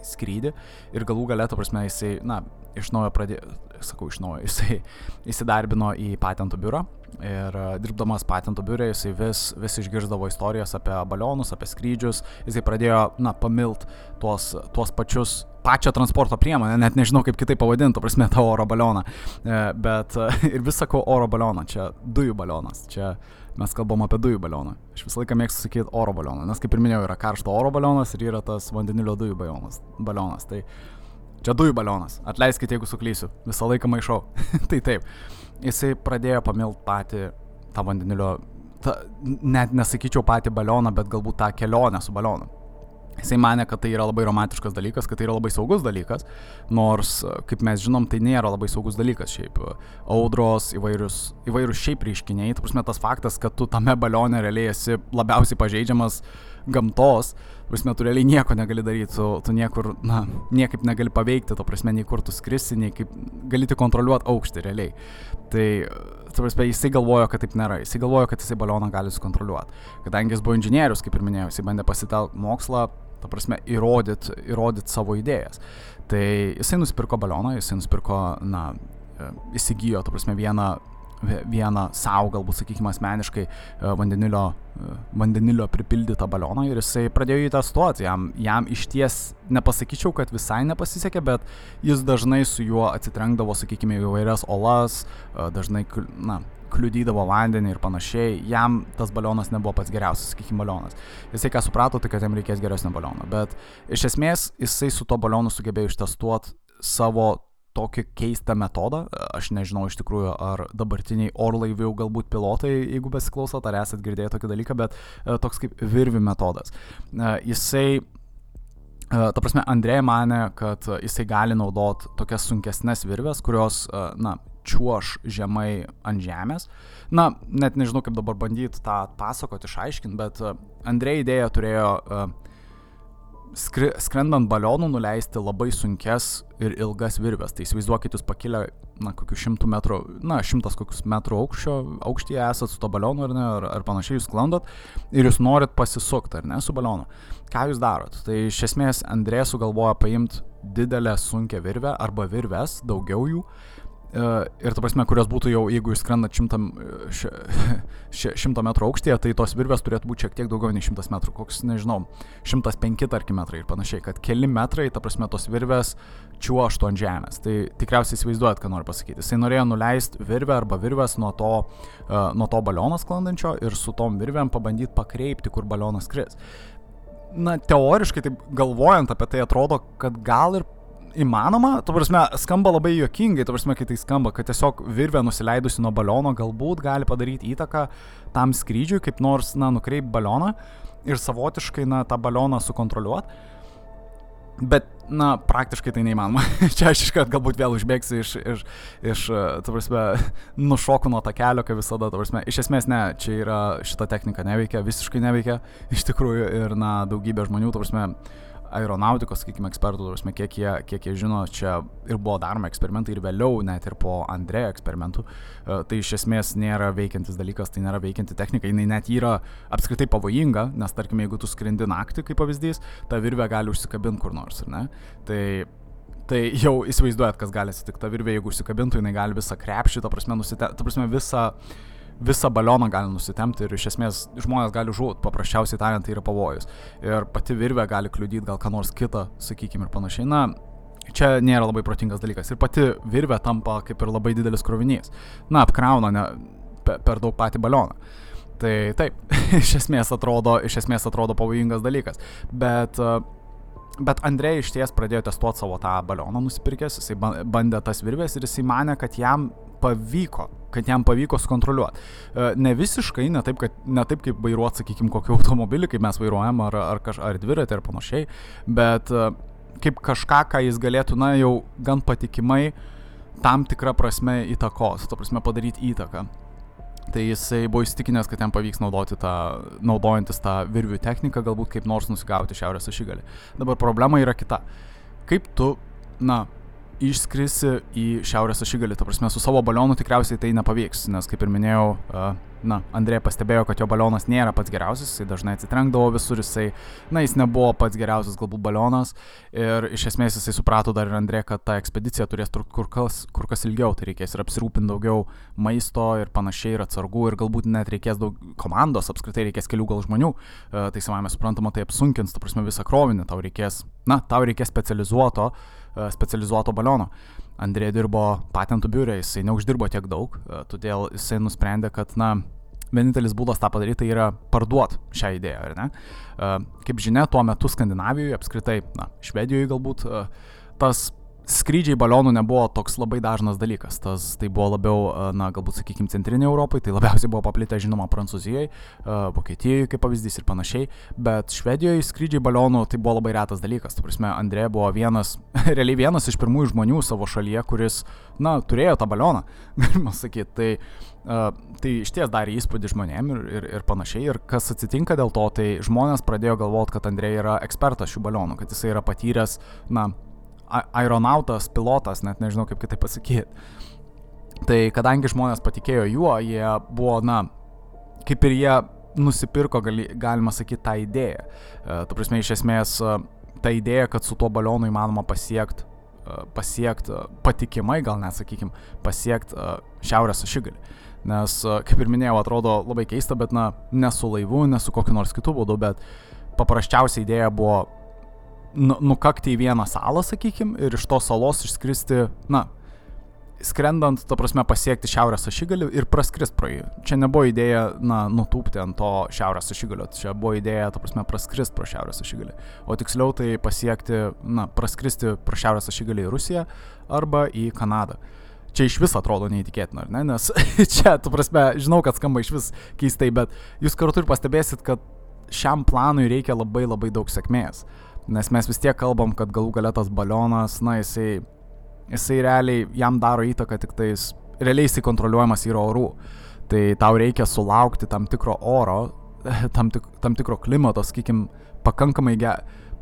skrydį ir galų galę, ta prasme, jisai, na, iš naujo pradėjo, sakau, iš naujo, *laughs* jisai įsidarbino į patentų biurą ir e, dirbdamas patentų biure jisai vis, vis išgirdavo istorijas apie balionus, apie skrydžius, jisai pradėjo, na, pamilt tuos, tuos pačius pačią transporto priemonę, net nežinau kaip kitaip pavadinti, prasme, tą oro balioną. E, bet *laughs* ir vis sakau oro balioną, čia dujų balionas, čia mes kalbam apie dujų balioną. Aš visą laiką mėgstu sakyti oro balioną, nes kaip ir minėjau, yra karšto oro balionas ir yra tas vandenilio dujų balionas. balionas. Tai čia dujų balionas. Atleiskite, jeigu suklysiu. Visą laiką maišau. *laughs* tai taip. Jisai pradėjo pamilt patį tą vandenilio, ta, net nesakyčiau patį balioną, bet galbūt tą kelionę su balionu. Jisai mane, kad tai yra labai romantiškas dalykas, kad tai yra labai saugus dalykas, nors, kaip mes žinom, tai nėra labai saugus dalykas šiaip. Audros, įvairius, įvairius šiaip reiškiniai, tu prasme tas faktas, kad tu tame balione realiai esi labiausiai pažeidžiamas gamtos, prasme, tu realiai nieko negali daryti, tu, tu niekur, na, niekaip negali paveikti, to prasme, nei kur tu skrisi, nei kaip gali tik kontroliuoti aukštį realiai. Tai, tu prasme, jisai galvojo, kad taip nėra, jisai galvojo, kad jisai balioną gali sukontroliuoti. Kadangi jis buvo inžinierius, kaip ir minėjau, jisai bandė pasitelkti mokslą, ta prasme, įrodyti įrodyt savo idėjas. Tai jisai nusipirko balioną, jisai nusipirko, na, e, įsigijo, ta prasme, vieną vieną savo, galbūt, sakykime, asmeniškai e, vandenilio, e, vandenilio pripildytą balioną ir jisai pradėjo jį testuoti. Jam, jam iš ties nepasakyčiau, kad visai nepasisekė, bet jis dažnai su juo atsitrenkdavo, sakykime, įvairias olas, e, dažnai, na, kliudydavo vandenį ir panašiai, jam tas balionas nebuvo pats geriausias, sakykime, balionas. Jisai ką suprato, tai kad jam reikės geresnio baliono, bet iš esmės jisai su to balionu sugebėjo ištestuoti savo tokį keistą metodą. Aš nežinau iš tikrųjų, ar dabartiniai orlaivių galbūt pilotai, jeigu besiklausot, ar esat girdėję tokį dalyką, bet e, toks kaip virvi metodas. E, jisai e, Ta prasme, Andrėja mane, kad jisai gali naudot tokias sunkesnės virves, kurios, na, čiuoš žemai ant žemės. Na, net nežinau, kaip dabar bandyti tą pasakoti, išaiškinti, bet Andrėja idėja turėjo uh, skri, skrendant balionu nuleisti labai sunkes ir ilgas virves. Tai įsivaizduokit, jūs pakilę, na, kokių šimtų metrų, na, šimtas kokius metrų aukščio, aukštyje esat su to balionu ar ne, ar, ar panašiai jūs sklandot ir jūs norit pasisukti, ar ne, su balionu. Ką jūs darot? Tai iš esmės Andrė sugalvoja paimti didelę sunkę virvę arba virves, daugiau jų, ir ta prasme, kurios būtų jau, jeigu jūs skrendat šimtam, š, š, *laughs* šimto metrų aukštyje, tai tos virvės turėtų būti šiek tiek daugiau nei šimtas metrų, koks, nežinau, šimtas penki, tarkim, metrai ir panašiai, kad keli metrai, ta prasme, tos virvės čiuoštų ant žemės. Tai tikriausiai įsivaizduojat, ką noriu pasakyti. Jisai norėjo nuleisti virvę arba virvės nuo to, uh, nuo to baliono sklandančio ir su tom virvėm pabandyti pakreipti, kur balionas kris. Na, teoriškai, taip galvojant apie tai, atrodo, kad gal ir įmanoma, tu prasme, skamba labai juokingai, tu prasme, kai tai skamba, kad tiesiog virvė nusileidusi nuo baliono galbūt gali padaryti įtaką tam skrydžiui, kaip nors, na, nukreip balioną ir savotiškai, na, tą balioną sukontroliuoti. Bet, na, praktiškai tai neįmanoma. *laughs* Čia aš iškart galbūt vėl užbėgsiu iš, iš, iš tu prasme, nušoku nuo tą kelio, kaip visada, tu prasme, iš esmės ne, čia yra šita technika neveikia, visiškai neveikia, iš tikrųjų, ir, na, daugybė žmonių, tu prasme, aeronautikos, sakykime, ekspertų, prasme, kiek, jie, kiek jie žino, čia ir buvo daromi eksperimentai ir vėliau, net ir po Andrėjo eksperimentų, e, tai iš esmės nėra veikiantis dalykas, tai nėra veikianti technika, jinai net yra apskritai pavojinga, nes tarkime, jeigu tu skrendi naktį, kaip pavyzdys, ta virvė gali užsikabinti kur nors, ar ne? Tai Tai jau įsivaizduojat, kas gali atsitikti. Ta virvė, jeigu užsikabintų, jinai gali visą krepšį, ta prasme, nusite, ta prasme visą, uh, visą balioną gali nusitemti ir iš esmės žmonės gali žūt, paprasčiausiai tariant, tai yra pavojus. Ir pati virvė gali kliudyti gal ką nors kitą, sakykime, ir panašiai. Na, čia nėra labai protingas dalykas. Ir pati virvė tampa kaip ir labai didelis krovinys. Na, apkrauna ne, per, daug patį balioną. Tai taip, *laughs* iš esmės atrodo, iš esmės atrodo pavojingas dalykas. Bet uh, Bet Andrei iš ties pradėjo testuoti savo tą balioną nusipirkęs, jisai bandė tas virvės ir jisai mane, kad jam pavyko, kad jam pavyko sukontroliuoti. E, ne visiškai, ne taip, kad, ne taip kaip vairuoti, sakykime, kokį automobilį, kaip mes vairuojam, ar, ar, kaž, ar dviratį, ar panašiai, bet, e, kaip kažką, ką jis galėtų, na, jau gan patikimai tam tikrą prasme įtakos, to prasme padaryti įtaką. Tai jisai buvo įstikinęs, kad jam pavyks naudoti tą, naudojantis tą virvių techniką, galbūt kaip nors nusigauti šiaurės ašigalį. Dabar problema yra kita. Kaip tu, na, išskrisi į šiaurės ašigalį, ta prasme, su savo balionu tikriausiai tai nepavyks, nes kaip ir minėjau, na, Andrė pastebėjo, kad jo balionas nėra pats geriausias, jisai dažnai atsitrenkdavo visur, jisai, na, jis nebuvo pats geriausias galbūt balionas ir iš esmės jisai suprato dar ir Andrė, kad ta ekspedicija turės kur kas, kur kas ilgiau, tai reikės ir apsirūpinti daugiau maisto ir panašiai ir atsargų ir galbūt net reikės daug komandos, apskritai reikės kelių gal žmonių, tai savame suprantama, tai apsunkins, ta prasme, visą krovinį, tau reikės, na, tau reikės specializuoto, E, specializuoto baliono. Andrė dirbo patentų biure, jisai neuždirbo tiek daug, e, todėl jisai nusprendė, kad, na, vienintelis būdas tą padaryti tai yra parduoti šią idėją, ar ne? E, kaip žinia, tuo metu Skandinavijoje, apskritai, na, Švedijoje galbūt, tas skrydžiai balionų nebuvo toks labai dažnas dalykas. Tas tai buvo labiau, na, galbūt, sakykime, centrinė Europai, tai labiausiai buvo paplitę, žinoma, Prancūzijai, Vokietijoje kaip pavyzdys ir panašiai, bet Švedijoje skrydžiai balionų tai buvo labai retas dalykas. Tu prasme, Andrė buvo vienas, *laughs* realiai vienas iš pirmųjų žmonių savo šalyje, kuris, na, turėjo tą balioną, *laughs* galima sakyti. Tai, Uh, tai iš ties darė įspūdį žmonėm ir, ir, ir panašiai. Ir kas atsitinka dėl to, tai žmonės pradėjo galvoti, kad Andrė yra ekspertas šių balionų, kad jisai yra patyręs, na, aeronautas, pilotas, net nežinau kaip kitaip pasakyti. Tai kadangi žmonės patikėjo juo, jie buvo, na, kaip ir jie nusipirko, gali, galima sakyti, tą idėją. Uh, tu prasme, iš esmės, uh, ta idėja, kad su tuo balionu įmanoma pasiekti uh, pasiekt, uh, patikimai, gal net sakykim, pasiekti šiaurės ašigalį. Nes, kaip ir minėjau, atrodo labai keista, bet, na, ne su laivu, ne su kokiu nors kitu būdu, bet paprasčiausia idėja buvo nukakti į vieną salą, sakykim, ir iš tos salos išskristi, na, skrendant, ta prasme, pasiekti šiaurės ašigalį ir praskrist pro jį. Čia nebuvo idėja, na, nutūpti ant to šiaurės ašigalio, čia buvo idėja, ta prasme, praskrist pro šiaurės ašigalį. O tiksliau tai pasiekti, na, praskristi pro šiaurės ašigalį į Rusiją arba į Kanadą. Čia iš vis atrodo neįtikėtina, ar ne? Nes *laughs* čia, tu prasme, žinau, kad skamba iš vis keistai, bet jūs kartu ir pastebėsit, kad šiam planui reikia labai labai daug sėkmės. Uh, Nes mes vis tiek kalbam, kad galų galia tas balionas, na, jisai, jisai realiai jam daro įtaką tik tais, realiai jisai kontroliuojamas yra orų. Tai tau reikia sulaukti tam tikro oro, *laughs* tam, tik, tam tikro klimato, sakykim, pakankamai, ge,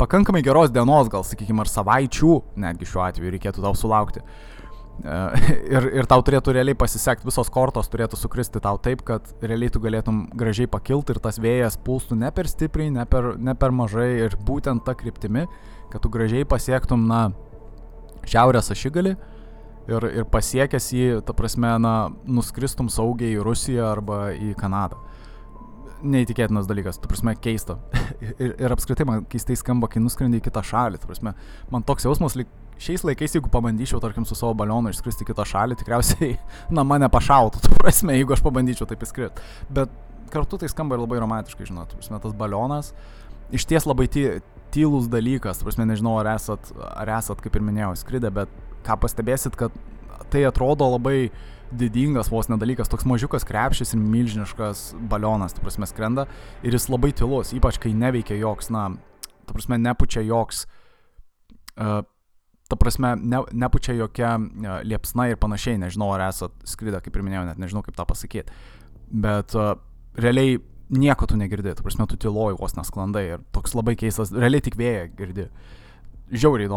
pakankamai geros dienos, gal, sakykim, ar savaičių, netgi šiuo atveju reikėtų tau sulaukti. *laughs* ir, ir tau turėtų realiai pasisekti, visos kortos turėtų sukristi tau taip, kad realiai tu galėtum gražiai pakilti ir tas vėjas pūstų ne per stipriai, ne per, ne per mažai ir būtent tą kryptimį, kad tu gražiai pasiektum, na, šiaurės ašigalį ir, ir pasiekęs jį, ta prasme, na, nuskristum saugiai į Rusiją arba į Kanadą neįtikėtinas dalykas, tu prasme, keista. *laughs* ir, ir apskritai man keistai skamba, kai nuskrendi į kitą šalį, tu prasme, man toks jausmas, lyg šiais laikais, jeigu pabandyčiau, tarkim, su savo balionu išskristi kitą šalį, tikriausiai, *laughs* na, mane pašautų, tu prasme, jeigu aš pabandyčiau taip įskristi. Bet kartu tai skamba ir labai romantiškai, žinot, prasme, tas balionas iš ties labai ty, tylus dalykas, prasme, nežinau, ar esat, ar esat, kaip ir minėjau, skridę, bet ką pastebėsit, kad tai atrodo labai didingas vos nedalykas, toks mažiukas krepšys ir milžiniškas balionas, tu prasme, skrenda ir jis labai tylus, ypač kai neveikia joks, na, tu prasme, nepučia joks uh, ta prasme, ne, nepučia jokia uh, liepsna ir panašiai, nežinau, ar esat skridę, kaip ir minėjau, net nežinau, kaip tą pasakyti. Bet uh, realiai nieko tu negirdi, tu prasme, tu tyloji vos nesklandai ir toks labai keistas, realiai tik vėją girdi. Uh, žiauriai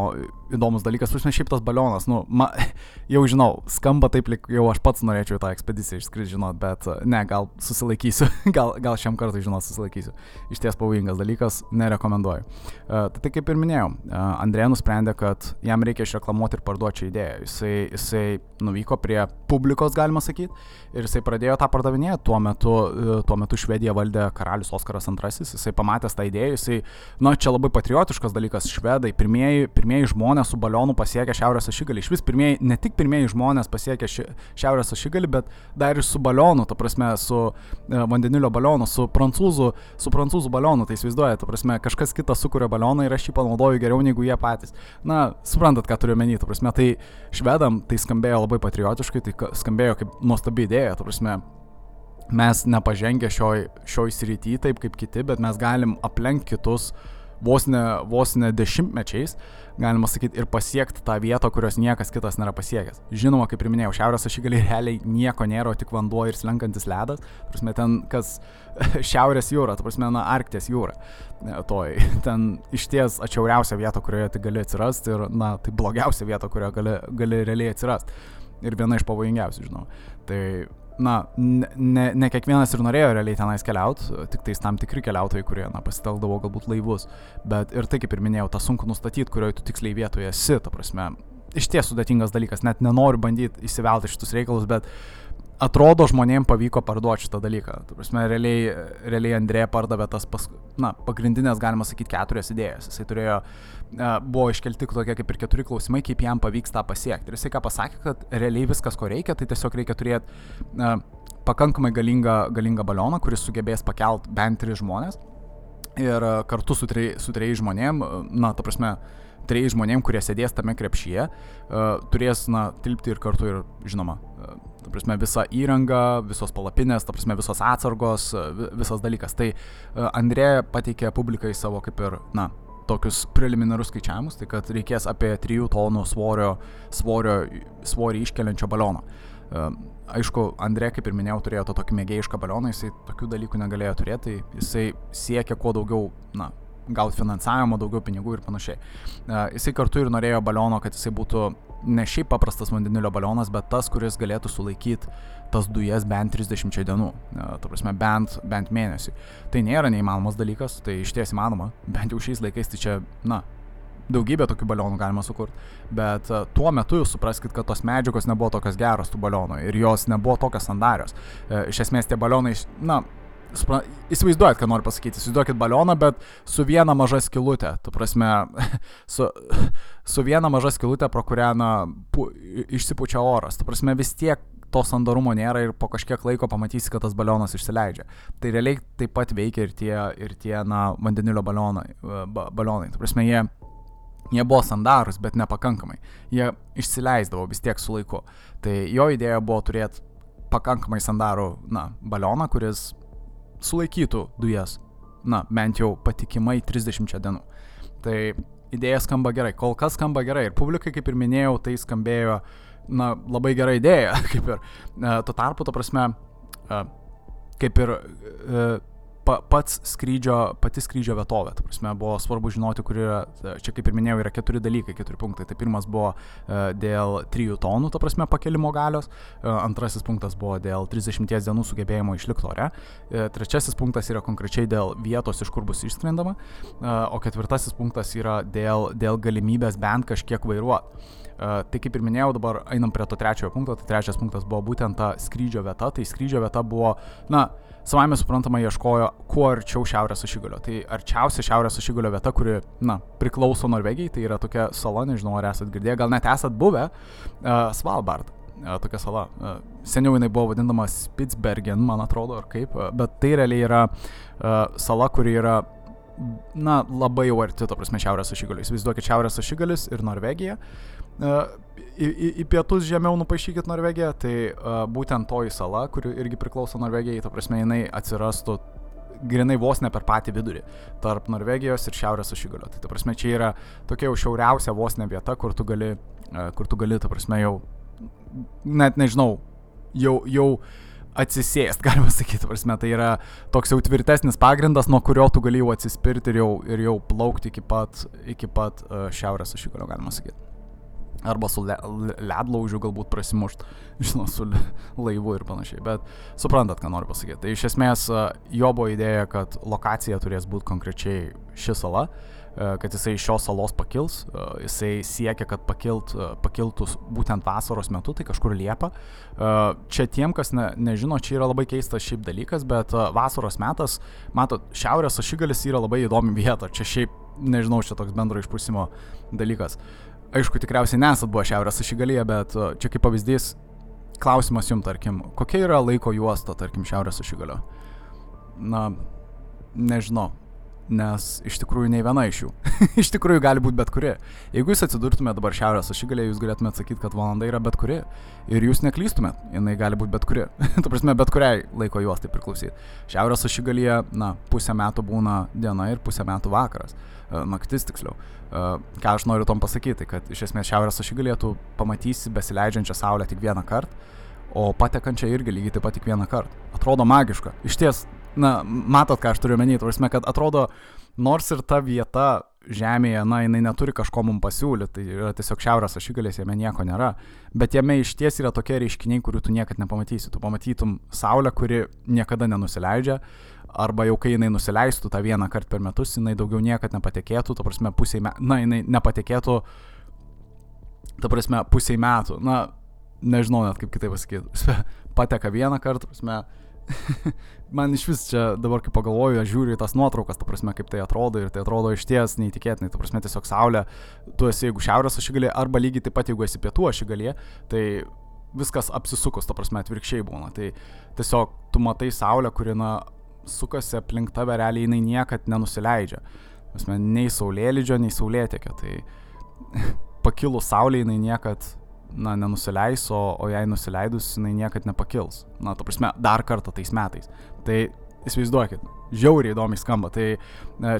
įdomus dalykas, prasme, šiaip tas balionas, nu, ma, *laughs* jau žinau, skamba taip, lyg jau aš pats norėčiau tą ekspediciją išskristi, žinot, bet ne, gal susilaikysiu, *laughs* gal, gal šiam kartui, žinot, susilaikysiu. Iš ties pavojingas dalykas, nerekomenduoju. Uh, tai kaip ir minėjau, uh, Andrė nusprendė, kad jam reikia išreklamuoti ir parduoti šią idėją. Jisai, jisai nuvyko prie publikos, galima sakyti, ir jisai pradėjo tą pardavinėti. Tuo metu, uh, tuo metu Švediją valdė karalius Oskaras II, jisai pamatęs tą idėją, jisai, na, čia labai patriotiškas dalykas, švedai, pirmieji pirmieji, pirmieji žmonės su balionu pasiekė Šiaurės ašigalį. Iš vis pirmieji, ne tik pirmieji žmonės pasiekė ši, Šiaurės ašigalį, bet dar ir su balionu, ta prasme, su e, vandenilio balionu, su prancūzų, su prancūzų balionu, tai įsivaizduoja, ta prasme, kažkas kitas sukuria balioną ir aš jį panaudoju geriau negu jie patys. Na, suprantat, ką turiu menį, ta prasme, tai švedam tai skambėjo labai patriotiškai, tai skambėjo kaip nuostabi idėja, ta prasme, mes nepažengę šioj, šioj srity taip kaip kiti, bet mes galim aplenkti kitus vos ne, vos ne dešimtmečiais, galima sakyti, ir pasiekti tą vietą, kurios niekas kitas nėra pasiekęs. Žinoma, kaip ir minėjau, šiaurės ašigaliai *laughs* realiai nieko nėra, tik vanduo ir slenkantis ledas. Prasme, ten kas *laughs* šiaurės jūra, ta prasme, na, Arktės jūra. E, toj, *laughs* ten iš ties atšiauriausia vieta, kurioje tai gali atsirasti ir, na, tai blogiausia vieta, kurioje gali, gali realiai atsirasti. Ir viena iš pavojingiausių, žinau. Tai na, ne, ne kiekvienas ir norėjo realiai tenais keliauti, tik tais tam tikri keliautojai, kurie, na, pasitelkdavo galbūt laivus. Bet ir tai, kaip ir minėjau, tą sunku nustatyti, kurioje tu tiksliai vietoje esi, ta prasme, iš ties sudėtingas dalykas, net nenoriu bandyti įsivelti šitus reikalus, bet atrodo žmonėms pavyko parduoti šitą dalyką. Tu prasme, realiai, realiai Andrė pardavė tas, pas, na, pagrindinės, galima sakyti, keturias idėjas. Jisai turėjo, buvo iškelti tokie kaip ir keturi klausimai, kaip jam pavyks tą pasiekti. Ir jisai ką pasakė, kad realiai viskas, ko reikia, tai tiesiog reikia turėti na, pakankamai galingą, galingą balioną, kuris sugebės pakelt bent tris žmonės. Ir kartu su, trej, su trejais žmonėm, na, ta prasme, trejais žmonėm, kurie sėdės tame krepšyje, turės, na, tilpti ir kartu ir, žinoma, Ta prasme, visa įranga, visos palapinės, ta prasme, visos atsargos, visas dalykas. Tai e, Andrė pateikė publikai savo kaip ir, na, tokius preliminarus skaičiavimus, tai kad reikės apie 3 tonų svorio, svorio, svorį iškeliančio baliono. E, aišku, Andrė, kaip ir minėjau, turėjo to tokį mėgėjišką balioną, jisai tokių dalykų negalėjo turėti, tai jisai siekia kuo daugiau, na, gauti finansavimo, daugiau pinigų ir panašiai. E, jisai kartu ir norėjo baliono, kad jisai būtų ne šiaip paprastas vandenilio balionas, bet tas, kuris galėtų sulaikyti tas dujas bent 30 dienų, ta prasme, bent, bent mėnesį. Tai nėra neįmanomas dalykas, tai iš ties įmanoma, bent jau šiais laikais tai čia, na, daugybę tokių balionų galima sukurti, bet tuo metu jūs supraskite, kad tos medžiagos nebuvo tokios geros tų balionų ir jos nebuvo tokios sandarios. E, iš esmės tie balionai, na, Įsivaizduojat, ką noriu pasakyti. Įsivaizduokit balioną, bet su viena maža skilutė. Tu prasme, *laughs* su, su viena maža skilutė, pro kurią na, pu, išsipučia oras. Tu prasme, vis tiek to sandarumo nėra ir po kažkiek laiko pamatysi, kad tas balionas išsileidžia. Tai realiai taip pat veikia ir tie, ir tie na, vandenilio balionai. Ba, balionai. Tu prasme, jie, jie buvo sandarus, bet nepakankamai. Jie išsileisdavo vis tiek su laiku. Tai jo idėja buvo turėti pakankamai sandarų na, balioną, kuris sulaikytų dujas, na, bent jau patikimai 30 dienų. Tai idėja skamba gerai, kol kas skamba gerai ir publikai, kaip ir minėjau, tai skambėjo, na, labai gera idėja, *laughs* kaip ir. E, tuo tarpu, to prasme, e, kaip ir e, pa, pats skrydžio, pati skrydžio vietovė. Ta prasme, buvo svarbu žinoti, kur yra, čia kaip ir minėjau, yra keturi dalykai, keturi punktai. Tai pirmas buvo uh, dėl 3 tonų, ta prasme, pakelimo galios, uh, antrasis punktas buvo dėl 30 dienų sugebėjimo išlikti ore, trečiasis punktas yra konkrečiai dėl vietos, iš kur bus išskrendama, o ketvirtasis punktas yra dėl, dėl galimybės bent kažkiek vairuoti. Tai kaip ir minėjau, dabar einam prie to trečiojo punkto, tai trečias punktas buvo būtent ta skrydžio vieta, tai skrydžio vieta buvo, na, savame suprantama ieškojo kuo arčiau šiaurės ašigalio. Tai arčiausia šiaurės ašigalio vieta, kuri, na, priklauso Norvegijai, tai yra tokia sala, nežinau ar esat girdėję, gal net esat buvę, uh, Svalbard. Uh, tokia sala. Uh, seniau jinai buvo vadinama Spitsbergen, man atrodo, ar kaip, uh, bet tai realiai yra uh, sala, kuri yra na, labai jau arti, to prasme, šiaurės ašigalio. Įsivaizduokit šiaurės ašigalis ir Norvegija. Uh, į, į, į pietus žemiau nupaišykit Norvegiją, tai uh, būtent toji sala, kuri irgi priklauso Norvegijai, ta prasme, jinai atsirastų grinai vos ne per patį vidurį tarp Norvegijos ir Šiaurės ašigalio. Tai ta prasme, čia yra tokia jau šiauriausia vos ne vieta, kur tu gali, uh, kur tu gali, ta prasme, jau, net nežinau, jau, jau atsisėst, *laughs* galima sakyti, prasme, tai yra toks jau tvirtesnis pagrindas, nuo kurio tu gali jau atsispirti ir jau, ir jau plaukti iki pat, iki pat uh, šiaurės ašigalio, galima sakyti arba su le, ledlaužiu galbūt prasimušt, *laughs* žinau, su laivu ir panašiai. Bet suprantat, ką noriu pasakyti. Tai iš esmės jo buvo idėja, kad lokacija turės būti konkrečiai ši sala, kad jisai iš šios salos pakils, jisai siekia, kad pakilt, pakiltų būtent vasaros metu, tai kažkur Liepa. Čia tiem, kas ne, nežino, čia yra labai keistas šiaip dalykas, bet vasaros metas, matot, šiaurės ašigalis yra labai įdomi vieta, čia šiaip, nežinau, čia toks bendro išprusimo dalykas. Aišku, tikriausiai nesat buvo šiaurės ašigalyje, bet čia kaip pavyzdys, klausimas jums, tarkim, kokia yra laiko juosta, tarkim, šiaurės ašigalio? Na, nežinau. Nes iš tikrųjų nei viena iš jų. *laughs* iš tikrųjų gali būti bet kuri. Jeigu jūs atsidurtumėte dabar šiaurės ašigalėje, jūs galėtumėte sakyti, kad valanda yra bet kuri. Ir jūs neklystumėt, jinai gali būti bet kuri. *laughs* tu prasme, bet kuriai laiko juos tai priklausyti. Šiaurės ašigalėje, na, pusę metų būna diena ir pusę metų vakaras. E, naktis tiksliau. E, ką aš noriu tom pasakyti, kad iš esmės šiaurės ašigalėje tu pamatysi besileidžiančią saulę tik vieną kartą o patekančią irgi lygiai taip pat tik vieną kartą. Atrodo magiška. Iš ties, na, matot, ką aš turiu menį, turime, kad atrodo, nors ir ta vieta Žemėje, na, jinai neturi kažko mums pasiūlyti, tai yra tiesiog šiaurės ašigalės, jame nieko nėra, bet jame iš ties yra tokie reiškiniai, kurių tu niekada nepamatysi. Tu pamatytum Saulę, kuri niekada nenusileidžia, arba jau kai jinai nusileistų tą vieną kartą per metus, jinai daugiau niekada nepatekėtų, ta prasme, pusiai metų, na, jinai nepatekėtų, ta prasme, pusiai metų. Na, nežinau net kaip kitaip pasakyti, *laughs* pateka vieną kartą, prasme, *laughs* man iš vis čia dabar kaip pagalvoju, aš žiūriu į tas nuotraukas, ta prasme, kaip tai atrodo ir tai atrodo iš ties neįtikėtinai, ta prasme, tiesiog saulė, tu esi jeigu šiaurės ašigalė, arba lygiai taip pat jeigu esi pietų ašigalė, tai viskas apsisukus, ta prasme, atvirkščiai būna. Tai tiesiog tu matai saulę, kuri, na, sukasi aplink tave, realiai jinai niekad nenusileidžia. Prasme, nei saulėlydžio, nei saulėtekio. Tai *laughs* pakilus saulė jinai niekad na, nenusileis, o, o jei nusileidus, jinai niekada nepakils. Na, to prasme, dar kartą tais metais. Tai įsivaizduokit, žiauriai įdomiai skamba. Tai e,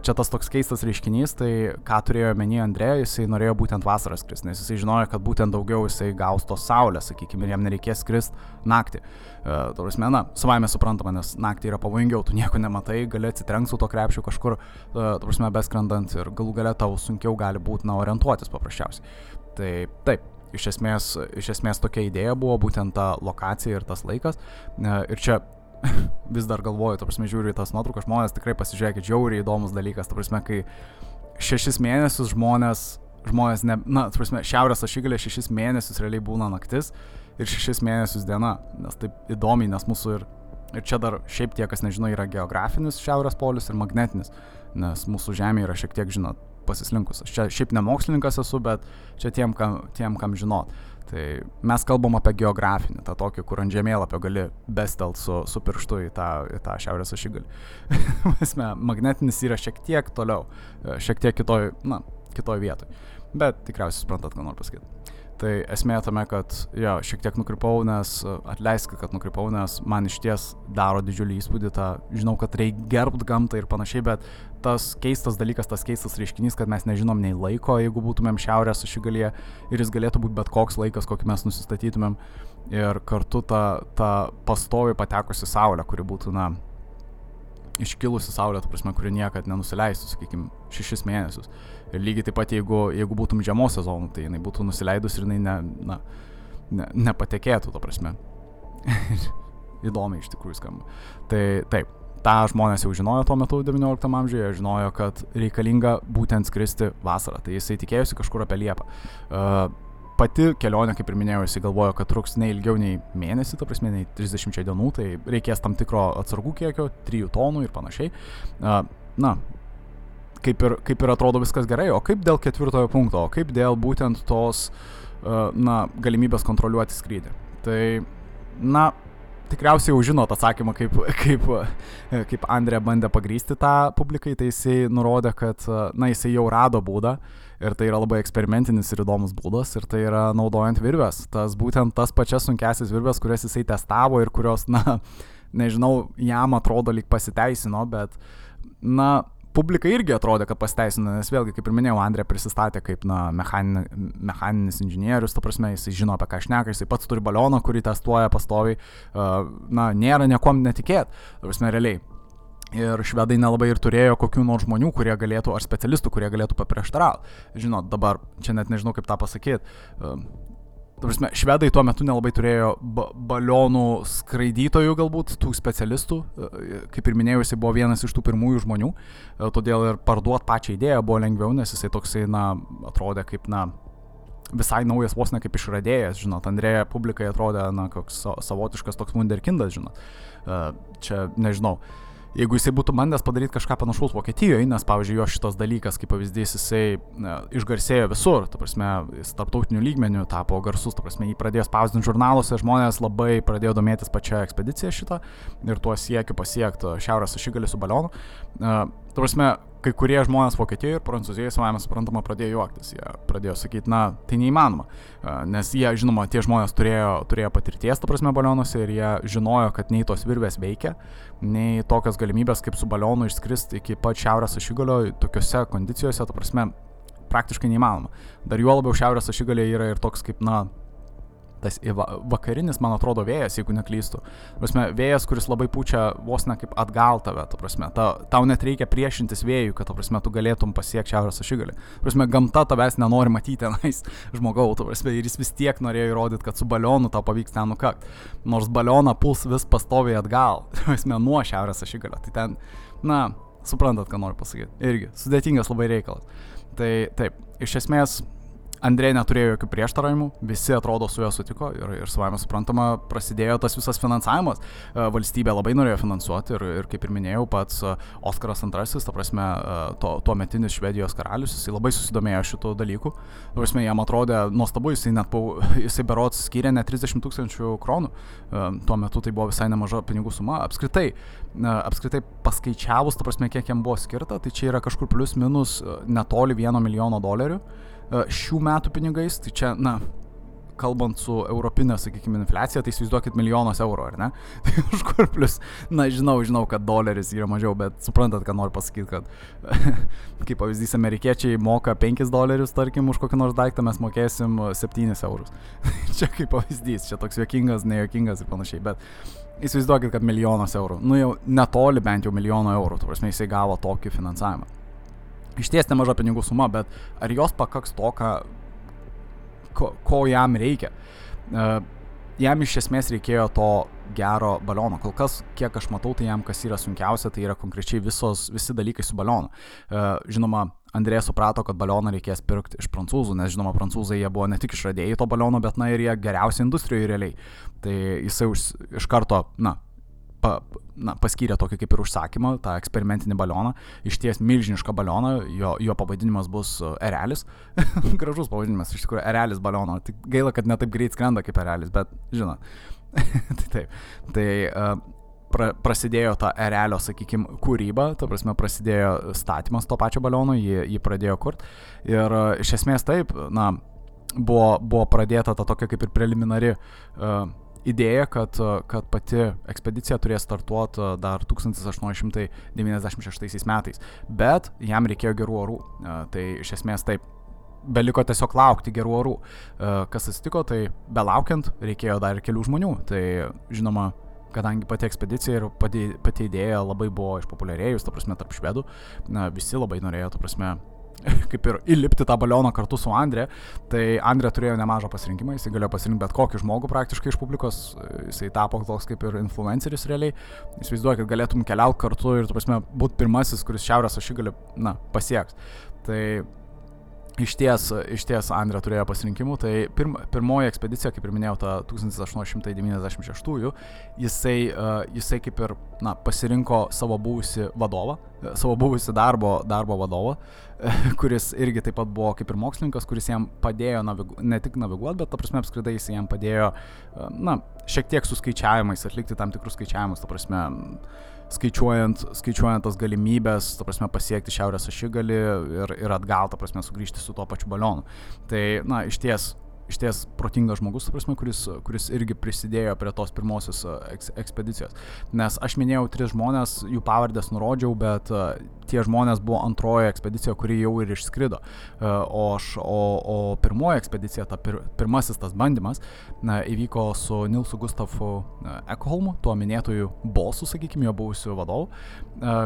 čia tas toks keistas reiškinys, tai ką turėjo menį Andrė, jisai norėjo būtent vasarą skristi, nes jisai žinojo, kad būtent daugiau jisai gaus tos saulės, sakykime, ir jam nereikės skristi naktį. Uh, Tuo prasme, na, savaime suprantama, nes naktį yra pavojingiau, tu nieko nematai, gali atsitrenks su to krepšiu kažkur, uh, tuo prasme, beskrendant ir galų gale tau sunkiau gali būti, na, orientuotis paprasčiausiai. Tai taip, iš esmės, iš esmės tokia idėja buvo būtent ta lokacija ir tas laikas. Ir čia *laughs* vis dar galvoju, ta prasme, žiūriu į tas nuotraukas, žmonės tikrai pasižiūrėkit, žiauriai įdomus dalykas, ta prasme, kai šešis mėnesius žmonės, žmonės, ne, na, ta prasme, šiaurės ašigalė šešis mėnesius realiai būna naktis ir šešis mėnesius diena, nes taip įdomiai, nes mūsų ir, ir čia dar šiaip tie, kas nežino, yra geografinis šiaurės polius ir magnetinis, nes mūsų Žemė yra šiek tiek, žinot, pasislinkus. Aš čia šiaip ne mokslininkas esu, bet čia tiem, kam, tiem, kam žinot. Tai mes kalbam apie geografinį, tą tokį, kur ant žemėlapio gali bestelt su, su pirštu į tą, į tą šiaurės ašigalį. *laughs* magnetinis yra šiek tiek toliau, šiek tiek kitoj, na, kitoj vietoj. Bet tikriausiai suprantat, ką noriu pasakyti. Tai esmė tame, kad jo, šiek tiek nukrypau, nes atleiskit, kad nukrypau, nes man iš ties daro didžiulį įspūdį, tą, žinau, kad reikia gerbti gamtą ir panašiai, bet tas keistas dalykas, tas keistas reiškinys, kad mes nežinom nei laiko, jeigu būtumėm šiaurės ašigalyje ir jis galėtų būti bet koks laikas, kokį mes nusistatytumėm. Ir kartu ta, ta pastovi patekusi saulė, kuri būtų, na, iškilusi saulė, ta prasme, kuri niekada nenusileistų, sakykime, šešis mėnesius. Ir lygiai taip pat, jeigu, jeigu būtum žiemos sezonu, tai jinai būtų nusileidus ir jinai ne, na, ne, nepatekėtų, ta prasme. *laughs* Įdomiai iš tikrųjų skamba. Tai taip, tą žmonės jau žinojo tuo metu 19 amžiuje, žinojo, kad reikalinga būtent skristi vasarą, tai jisai tikėjosi kažkur apie Liepą. Uh, pati kelionė, kaip ir minėjau, jisai galvojo, kad truks ne ilgiau nei mėnesį, ta prasme, nei 30 dienų, tai reikės tam tikro atsargų kiekio, 3 tonų ir panašiai. Uh, na, kaip ir, kaip ir atrodo viskas gerai, o kaip dėl ketvirtojo punkto, o kaip dėl būtent tos, uh, na, galimybės kontroliuoti skrydį. Tai, na, tikriausiai jau žinot atsakymą, kaip, kaip, kaip Andrė bandė pagrysti tą publikai, tai jisai nurodė, kad, na, jisai jau rado būdą ir tai yra labai eksperimentinis ir įdomus būdas ir tai yra naudojant virves. Tas būtent tas pačias sunkiasis virves, kurias jisai testavo ir kurios, na, nežinau, jam atrodo lyg pasiteisino, bet, na, publikai irgi atrodė, kad pasiteisina, nes vėlgi, kaip ir minėjau, Andrė prisistatė kaip, na, mechani, mechaninis inžinierius, ta prasme, jis žino apie ką šneka, jis pats turi balioną, kurį testuoja pastoviai, uh, na, nėra niekom netikėt, ta prasme, realiai. Ir švedai nelabai ir turėjo kokių nors žmonių, kurie galėtų, ar specialistų, kurie galėtų paprieštarauti. Žinot, dabar čia net nežinau kaip tą pasakyti. Uh, Prasme, švedai tuo metu nelabai turėjo ba balionų skraidytojų galbūt, tų specialistų, e, kaip ir minėjau, jisai buvo vienas iš tų pirmųjų žmonių, e, todėl ir parduoti pačią idėją buvo lengviau, nes jisai toksai, na, atrodė kaip, na, visai naujas vos ne kaip išradėjas, žinot, Andrėja publikai atrodė, na, koks savotiškas toks wunderkindas, žinot. E, čia, nežinau, jeigu jisai būtų bandęs padaryti kažką panašaus Vokietijoje, nes, pavyzdžiui, jo šitas dalykas, kaip pavyzdys, jisai ne, išgarsėjo visur, ta prasme, jis tarptautiniu lygmeniu tapo garsus, ta prasme, jį pradėjo spausdinti žurnaluose, žmonės labai pradėjo domėtis pačią ekspediciją šitą ir tuo siekiu pasiekti šiaurės ašigalį su balionu. Tu prasme, kai kurie žmonės Vokietijoje ir Prancūzijoje, savame suprantama, pradėjo juoktis. Jie pradėjo sakyti, na, tai neįmanoma. Nes jie, žinoma, tie žmonės turėjo, turėjo patirties, ta prasme, balionuose ir jie žinojo, kad nei tos virvės veikia, nei tokios galimybės kaip su balionu išskristi iki pat šiaurės ašigalio tokiuose kondicijose, ta prasme, praktiškai neįmanoma. Dar juo labiau šiaurės ašigalė yra ir toks kaip, na, tas vakarinis, man atrodo, vėjas, jeigu neklystu. Prasme, vėjas, kuris labai pučia vos ne kaip atgal tave, ta prasme, ta, tau net reikia priešintis vėjui, kad, ta prasme, tu galėtum pasiekti šiaurės ašigalį. Prasme, gamta tavęs nenori matyti tenais *laughs* žmogaus, ta prasme, ir jis vis tiek norėjo įrodyti, kad su balionu tau pavyks ten nukakti. Nors balioną puls vis pastoviai atgal, *laughs* ta prasme, nuo šiaurės ašigalio. Tai ten, na, suprantat, ką noriu pasakyti. Irgi, sudėtingas labai reikalas. Tai taip, iš esmės Andrė neturėjo jokių prieštaravimų, visi atrodo su juo sutiko ir, ir savame suprantama prasidėjo tas visas finansavimas. E, valstybė labai norėjo finansuoti ir, ir kaip ir minėjau, pats e, Oskaras II, ta prasme, e, to, tuo metinis Švedijos karalius, jisai labai susidomėjo šitų dalykų. Prasme, jam atrodė nuostabu, jisai net, *laughs* jisai berots skyrė net 30 tūkstančių kronų. Tuo metu tai buvo visai nemaža pinigų suma. Apskritai, apskritai paskaičiavus, ta prasme, kiek jam buvo skirta, tai čia yra kažkur plus minus netoli 1 milijono dolerių. E, šių metų pinigais, tai čia, na, kalbant su europinė, sakykime, infliacija, tai įsivaizduokit milijonas eurų, ar ne? *laughs* Tai už kur plus, na, žinau, žinau, kad doleris yra mažiau, bet suprantat, ką noriu pasakyti, kad, *laughs* kaip pavyzdys, amerikiečiai moka 5 dolerius, tarkim, už kokį nors daiktą mes mokėsim 7 eurus. *laughs* čia kaip pavyzdys, čia toks juokingas, nejuokingas ir panašiai, bet įsivaizduokit, kad milijonas eurų, nu jau netoli bent jau milijono eurų, tu prasme, jisai gavo tokį finansavimą išties nemaža pinigų suma, bet ar jos pakaks to, ką, ko, ko jam reikia. Uh, jam iš esmės reikėjo to gero baliono. Kol kas, kiek aš matau, tai jam kas yra sunkiausia, tai yra konkrečiai visos, visi dalykai su balionu. Uh, žinoma, Andrėjas suprato, kad balioną reikės pirkti iš prancūzų, nes žinoma, prancūzai jie buvo ne tik išradėjai to baliono, bet na ir jie geriausi industrijoje realiai. Tai jisai už, iš karto, na, pa, na, paskyrė tokį kaip ir užsakymą, tą eksperimentinį balioną, iš ties milžinišką balioną, jo, jo pavadinimas bus e, Erelis. *laughs* Gražus pavadinimas, iš tikrųjų, Erelis baliono. Tik gaila, kad netaip greit skrenda kaip Erelis, bet žinot. *laughs* tai taip. Tai uh, pra, prasidėjo ta Erelio, sakykime, kūryba, ta prasme, prasidėjo statymas to pačio baliono, jį, jį pradėjo kurti. Ir uh, iš esmės taip, na, buvo, buvo pradėta ta tokia kaip ir preliminari uh, idėja, kad, kad pati ekspedicija turės startuoti dar 1896 metais, bet jam reikėjo gerų orų. Tai iš esmės taip, beliko tiesiog laukti gerų orų. Kas atsitiko, tai belaukiant reikėjo dar ir kelių žmonių. Tai žinoma, kadangi pati ekspedicija ir pati, pati idėja labai buvo išpopuliarėjus, ta prasme, tarp švedų, na, visi labai norėjo, ta prasme, *laughs* kaip ir įlipti tą balioną kartu su Andrė, tai Andrė turėjo nemažą pasirinkimą, jisai galėjo pasirinkti bet kokį žmogų praktiškai iš publikos, jisai tapo toks kaip ir influenceris realiai, įsivaizduoju, kad galėtum keliauti kartu ir, tu prasme, būti pirmasis, kuris šiaurės ašigalį, na, pasieks. Tai Iš ties, iš ties Andrė turėjo pasirinkimų, tai pirm, pirmoji ekspedicija, kaip ir minėjau, ta 1896-ųjų, jisai, uh, jisai kaip ir na, pasirinko savo buvusi vadovą, savo buvusi darbo, darbo vadovą, *laughs* kuris irgi taip pat buvo kaip ir mokslininkas, kuris jam padėjo navigu, ne tik naviguoti, bet, ta prasme, apskritai jis jam padėjo, na, šiek tiek su skaičiavimais, atlikti tam tikrus skaičiavimus, ta prasme, skaičiuojant, skaičiuojant tas galimybės, ta prasme, pasiekti šiaurės ašigalį ir, ir atgal, ta prasme, sugrįžti su tuo pačiu balionu. Tai, na, iš ties iš ties protingas žmogus, prasme, kuris, kuris irgi prisidėjo prie tos pirmosios eks, ekspedicijos. Nes aš minėjau tris žmonės, jų pavardės nurodžiau, bet tie žmonės buvo antroji ekspedicija, kuri jau ir išskrido. O, aš, o, o pirmoji ekspedicija, ta pir, pirmasis tas bandymas, na, įvyko su Nilsu Gustafu Ekholmu, tuo minėtojų bosu, sakykime, jo buvusiu vadovu,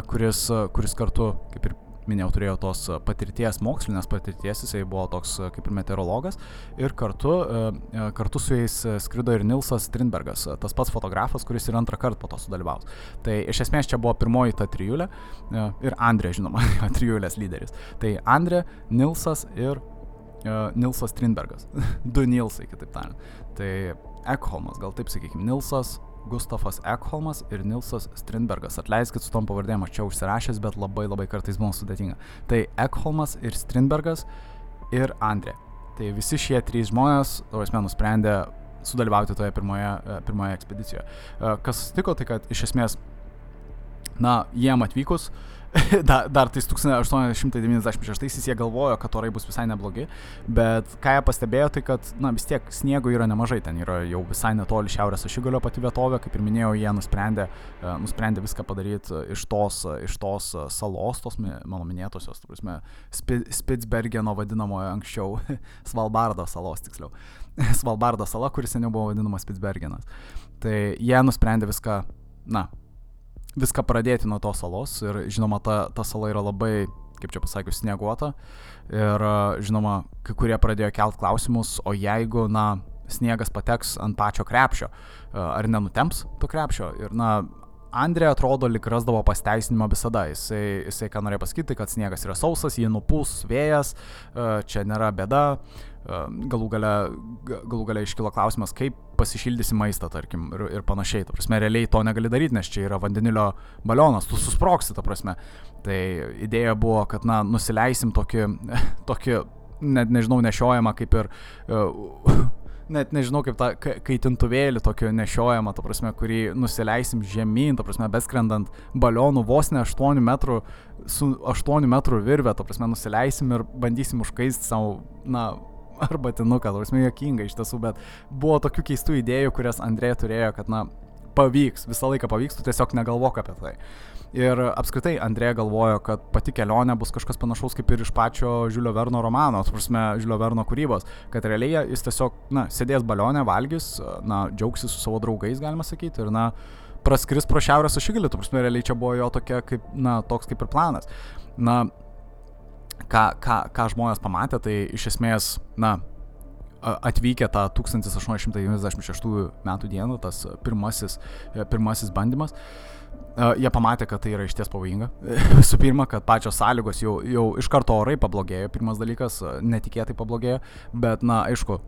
kuris, kuris kartu, kaip ir minėjau, turėjo tos patirties, mokslinės patirties, jisai buvo toks kaip ir meteorologas ir kartu, e, e, kartu su jais skrido ir Nilsas Strindbergas, tas pats fotografas, kuris ir antrą kartą po to sudalyvaus. Tai iš esmės čia buvo pirmoji ta trijulė e, ir Andrė, žinoma, *laughs* trijulės lyderis. Tai Andrė, Nilsas ir Nilsas Strindbergas. *laughs* du Nilsai, kitaip tariant. Tai Ekholmas, gal taip sakykime, Nilsas Gustafas Ekholmas ir Nilsas Strindbergas. Atleiskit su tom pavardėm, aš čia užsirašęs, bet labai labai kartais buvo sudėtinga. Tai Ekholmas ir Strindbergas ir Andrė. Tai visi šie trys žmonės, tavasme, nusprendė sudalyvauti toje pirmoje, e, pirmoje ekspedicijoje. E, kas atsitiko, tai kad iš esmės, na, jiem atvykus, *laughs* dar, dar tais 1896 jie galvojo, kad orai bus visai neblogi, bet ką jie pastebėjo, tai kad, na vis tiek sniego yra nemažai, ten yra jau visai netoli šiaurės ašigalio pati vietovė, kaip ir minėjau, jie nusprendė, uh, nusprendė viską padaryti iš tos, iš tos salos, tos mano minėtosios, tu prasme, Spitsbergeno vadinamojo anksčiau, *laughs* Svalbardo salos tiksliau. *laughs* Svalbardo sala, kuris seniau buvo vadinamas Spitsbergenas. Tai jie nusprendė viską, na, viską pradėti nuo tos salos ir žinoma, ta, ta sala yra labai, kaip čia pasakius, snieguota. Ir žinoma, kai kurie pradėjo kelt klausimus, o jeigu, na, sniegas pateks ant pačio krepšio, ar nenutemps to krepšio? Ir, na, Andrė atrodo lik rasdavo pasteisinimą visada. Jisai, jisai ką norėjo pasakyti, kad sniegas yra sausas, jį nupūs vėjas, čia nėra bėda, galų gale, galų gale iškilo klausimas, kaip pasišildysi maistą, tarkim, ir, ir panašiai. Ta prasme, realiai to negali daryti, nes čia yra vandenilio balionas, tu susproksi, ta prasme. Tai idėja buvo, kad, na, nusileisim tokį, *laughs* tokį net nežinau, nešiojamą kaip ir... Uh, *laughs* net nežinau kaip tą kaitintuvėlį tokio nešiojamą, ta prasme, kurį nusileisim žemyn, ta prasme, beskrendant balionų vos ne 8 metrų, su 8 metrų virvė, ta prasme, nusileisim ir bandysim užkaisti savo, na, *laughs* arba tinuką, tarsi jokinga iš tiesų, bet buvo tokių keistų idėjų, kurias Andrėja turėjo, kad, na, pavyks, visą laiką pavyks, tu tiesiog negalvok apie tai. Ir apskritai Andrėja galvojo, kad pati kelionė bus kažkas panašaus kaip ir iš pačio Žiulio Verno romano, prasme, Žiulio Verno kūrybos, kad realiai jis tiesiog, na, sėdės balionė, valgys, na, džiaugsis su savo draugais, galima sakyti, ir, na, praskris pro šiaurės ašigalį, tu prasme, realiai čia buvo jo tokia, kaip, na, toks kaip ir planas. Na, ką, ką, ką žmonės pamatė, tai iš esmės, na, atvykę tą 1896 metų dieną, tas pirmasis, pirmasis bandymas, jie pamatė, kad tai yra išties pavojinga. *laughs* Visų pirma, kad pačios sąlygos jau, jau iš karto orai pablogėjo, pirmas dalykas, netikėtai pablogėjo, bet, na, aišku,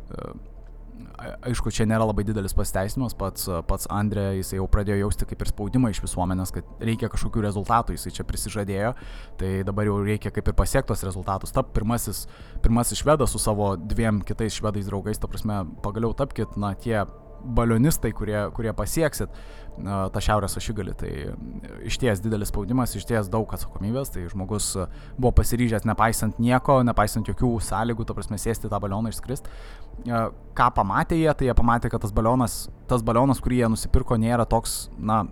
aišku, čia nėra labai didelis pasiteisinimas, pats, pats Andrė, jis jau pradėjo jausti kaip ir spaudimą iš visuomenės, kad reikia kažkokių rezultatų, jisai čia prisižadėjo, tai dabar jau reikia kaip ir pasiektos rezultatus. Tap pirmasis, pirmasis švedas su savo dviem kitais švedais draugais, ta prasme, pagaliau tapkite, na, tie balionistai, kurie, kurie pasieksit tą šiaurės ašigalį. Tai iš ties didelis spaudimas, iš ties daug atsakomybės, tai žmogus buvo pasiryžęs nepaisant nieko, nepaisant jokių sąlygų, ta prasme, sėsti tą balioną išskrist. Uh, ką pamatė jie, tai jie pamatė, kad tas balionas, tas balionas, kurį jie nusipirko, nėra toks, na,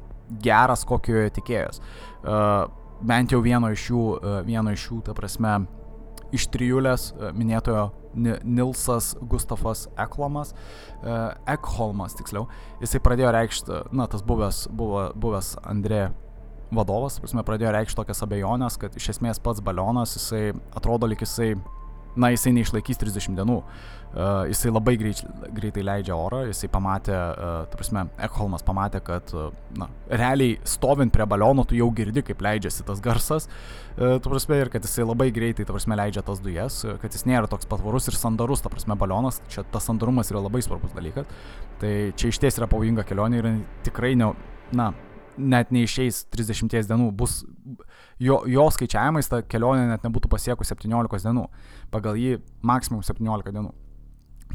geras, kokio jie tikėjos. Uh, bent jau vieno iš jų, vieno iš jų, ta prasme, iš trijulės minėtojo Nilsas Gustafas Eklomas, e, Ekholmas tiksliau, jisai pradėjo reikšti, na, tas buvęs, buvo, buvęs Andrė vadovas, prasme, pradėjo reikšti tokias abejonės, kad iš esmės pats balionas, jisai atrodo lik jisai na, jisai neišlaikys 30 dienų. Uh, jisai labai greit, greitai leidžia orą, jisai pamatė, uh, tu prasme, Ekholmas pamatė, kad, uh, na, realiai stovint prie baliono tu jau girdi, kaip leidžiasi tas garsas, uh, tu prasme, ir kad jisai labai greitai, tu prasme, leidžia tas dujas, kad jis nėra toks patvarus ir sandarus, tu prasme, balionas, čia tas sandarumas yra labai svarbus dalykas. Tai čia iš ties yra pavojinga kelionė ir tikrai, ne, na, net neišeis 30 dienų, bus jo, jo skaičiavimais ta kelionė net nebūtų pasiekus 17 dienų, pagal jį maksimum 17 dienų.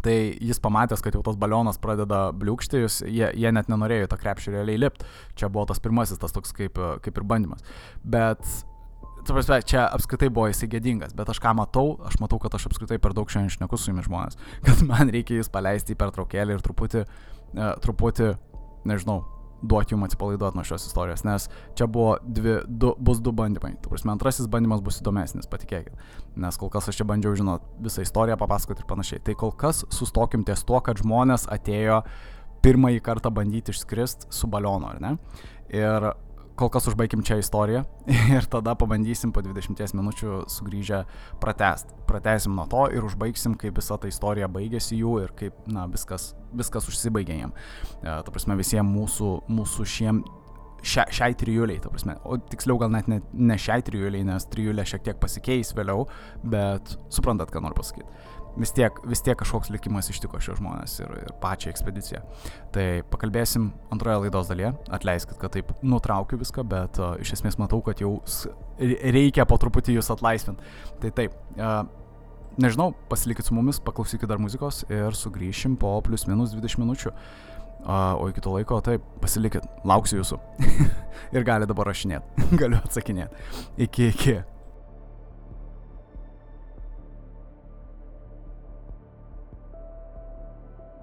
Tai jis pamatęs, kad jau tas balionas pradeda bliūkšti, jie, jie net nenorėjo tą krepšį realiai lipti. Čia buvo tas pirmasis, tas toks kaip, kaip ir bandymas. Bet Prasme, čia apskritai buvo jisai gėdingas, bet aš ką matau, aš matau, kad aš apskritai per daug šiandien šneku su jumis žmonės, *laughs* kad man reikia jūs paleisti į pertraukėlį ir truputį, uh, truputį, nežinau, duoti jums atsipalaiduoti nuo šios istorijos, nes čia buvo dvi, du, bus du bandymai. Tu prasme, antrasis bandymas bus įdomesnis, patikėkit. Nes kol kas aš čia bandžiau, žinot, visą istoriją papasakoti ir panašiai. Tai kol kas sustokim ties tuo, kad žmonės atėjo pirmąjį kartą bandyti išskrist su balionu, ar ne? Ir kol kas užbaigim čia istoriją *laughs* ir tada pabandysim po 20 minučių sugrįžę pratest. Pratesim nuo to ir užbaigsim, kaip visa ta istorija baigėsi jų ir kaip, na, viskas, viskas užsibaigė jiem. E, ta prasme, visiems mūsų, mūsų šiem šia, šiai trijuliai, ta prasme, o tiksliau gal net ne, ne šiai trijuliai, nes trijulė šiek tiek pasikeis vėliau, bet suprantat, ką noriu pasakyti vis tiek, vis tiek kažkoks likimas ištiko šios žmonės ir, ir pačią ekspediciją. Tai pakalbėsim antroje laidos dalyje. Atleiskit, kad taip nutraukiu viską, bet uh, iš esmės matau, kad jau reikia po truputį jūs atlaisvinti. Tai taip. Uh, Nežinau, pasilikit su mumis, paklausykit dar muzikos ir sugrįšim po plus minus 20 minučių. O iki to laiko, taip, pasilikit, lauksiu jūsų. *laughs* ir gali dabar rašinėti, *laughs* galiu atsakinėti. Iki, iki.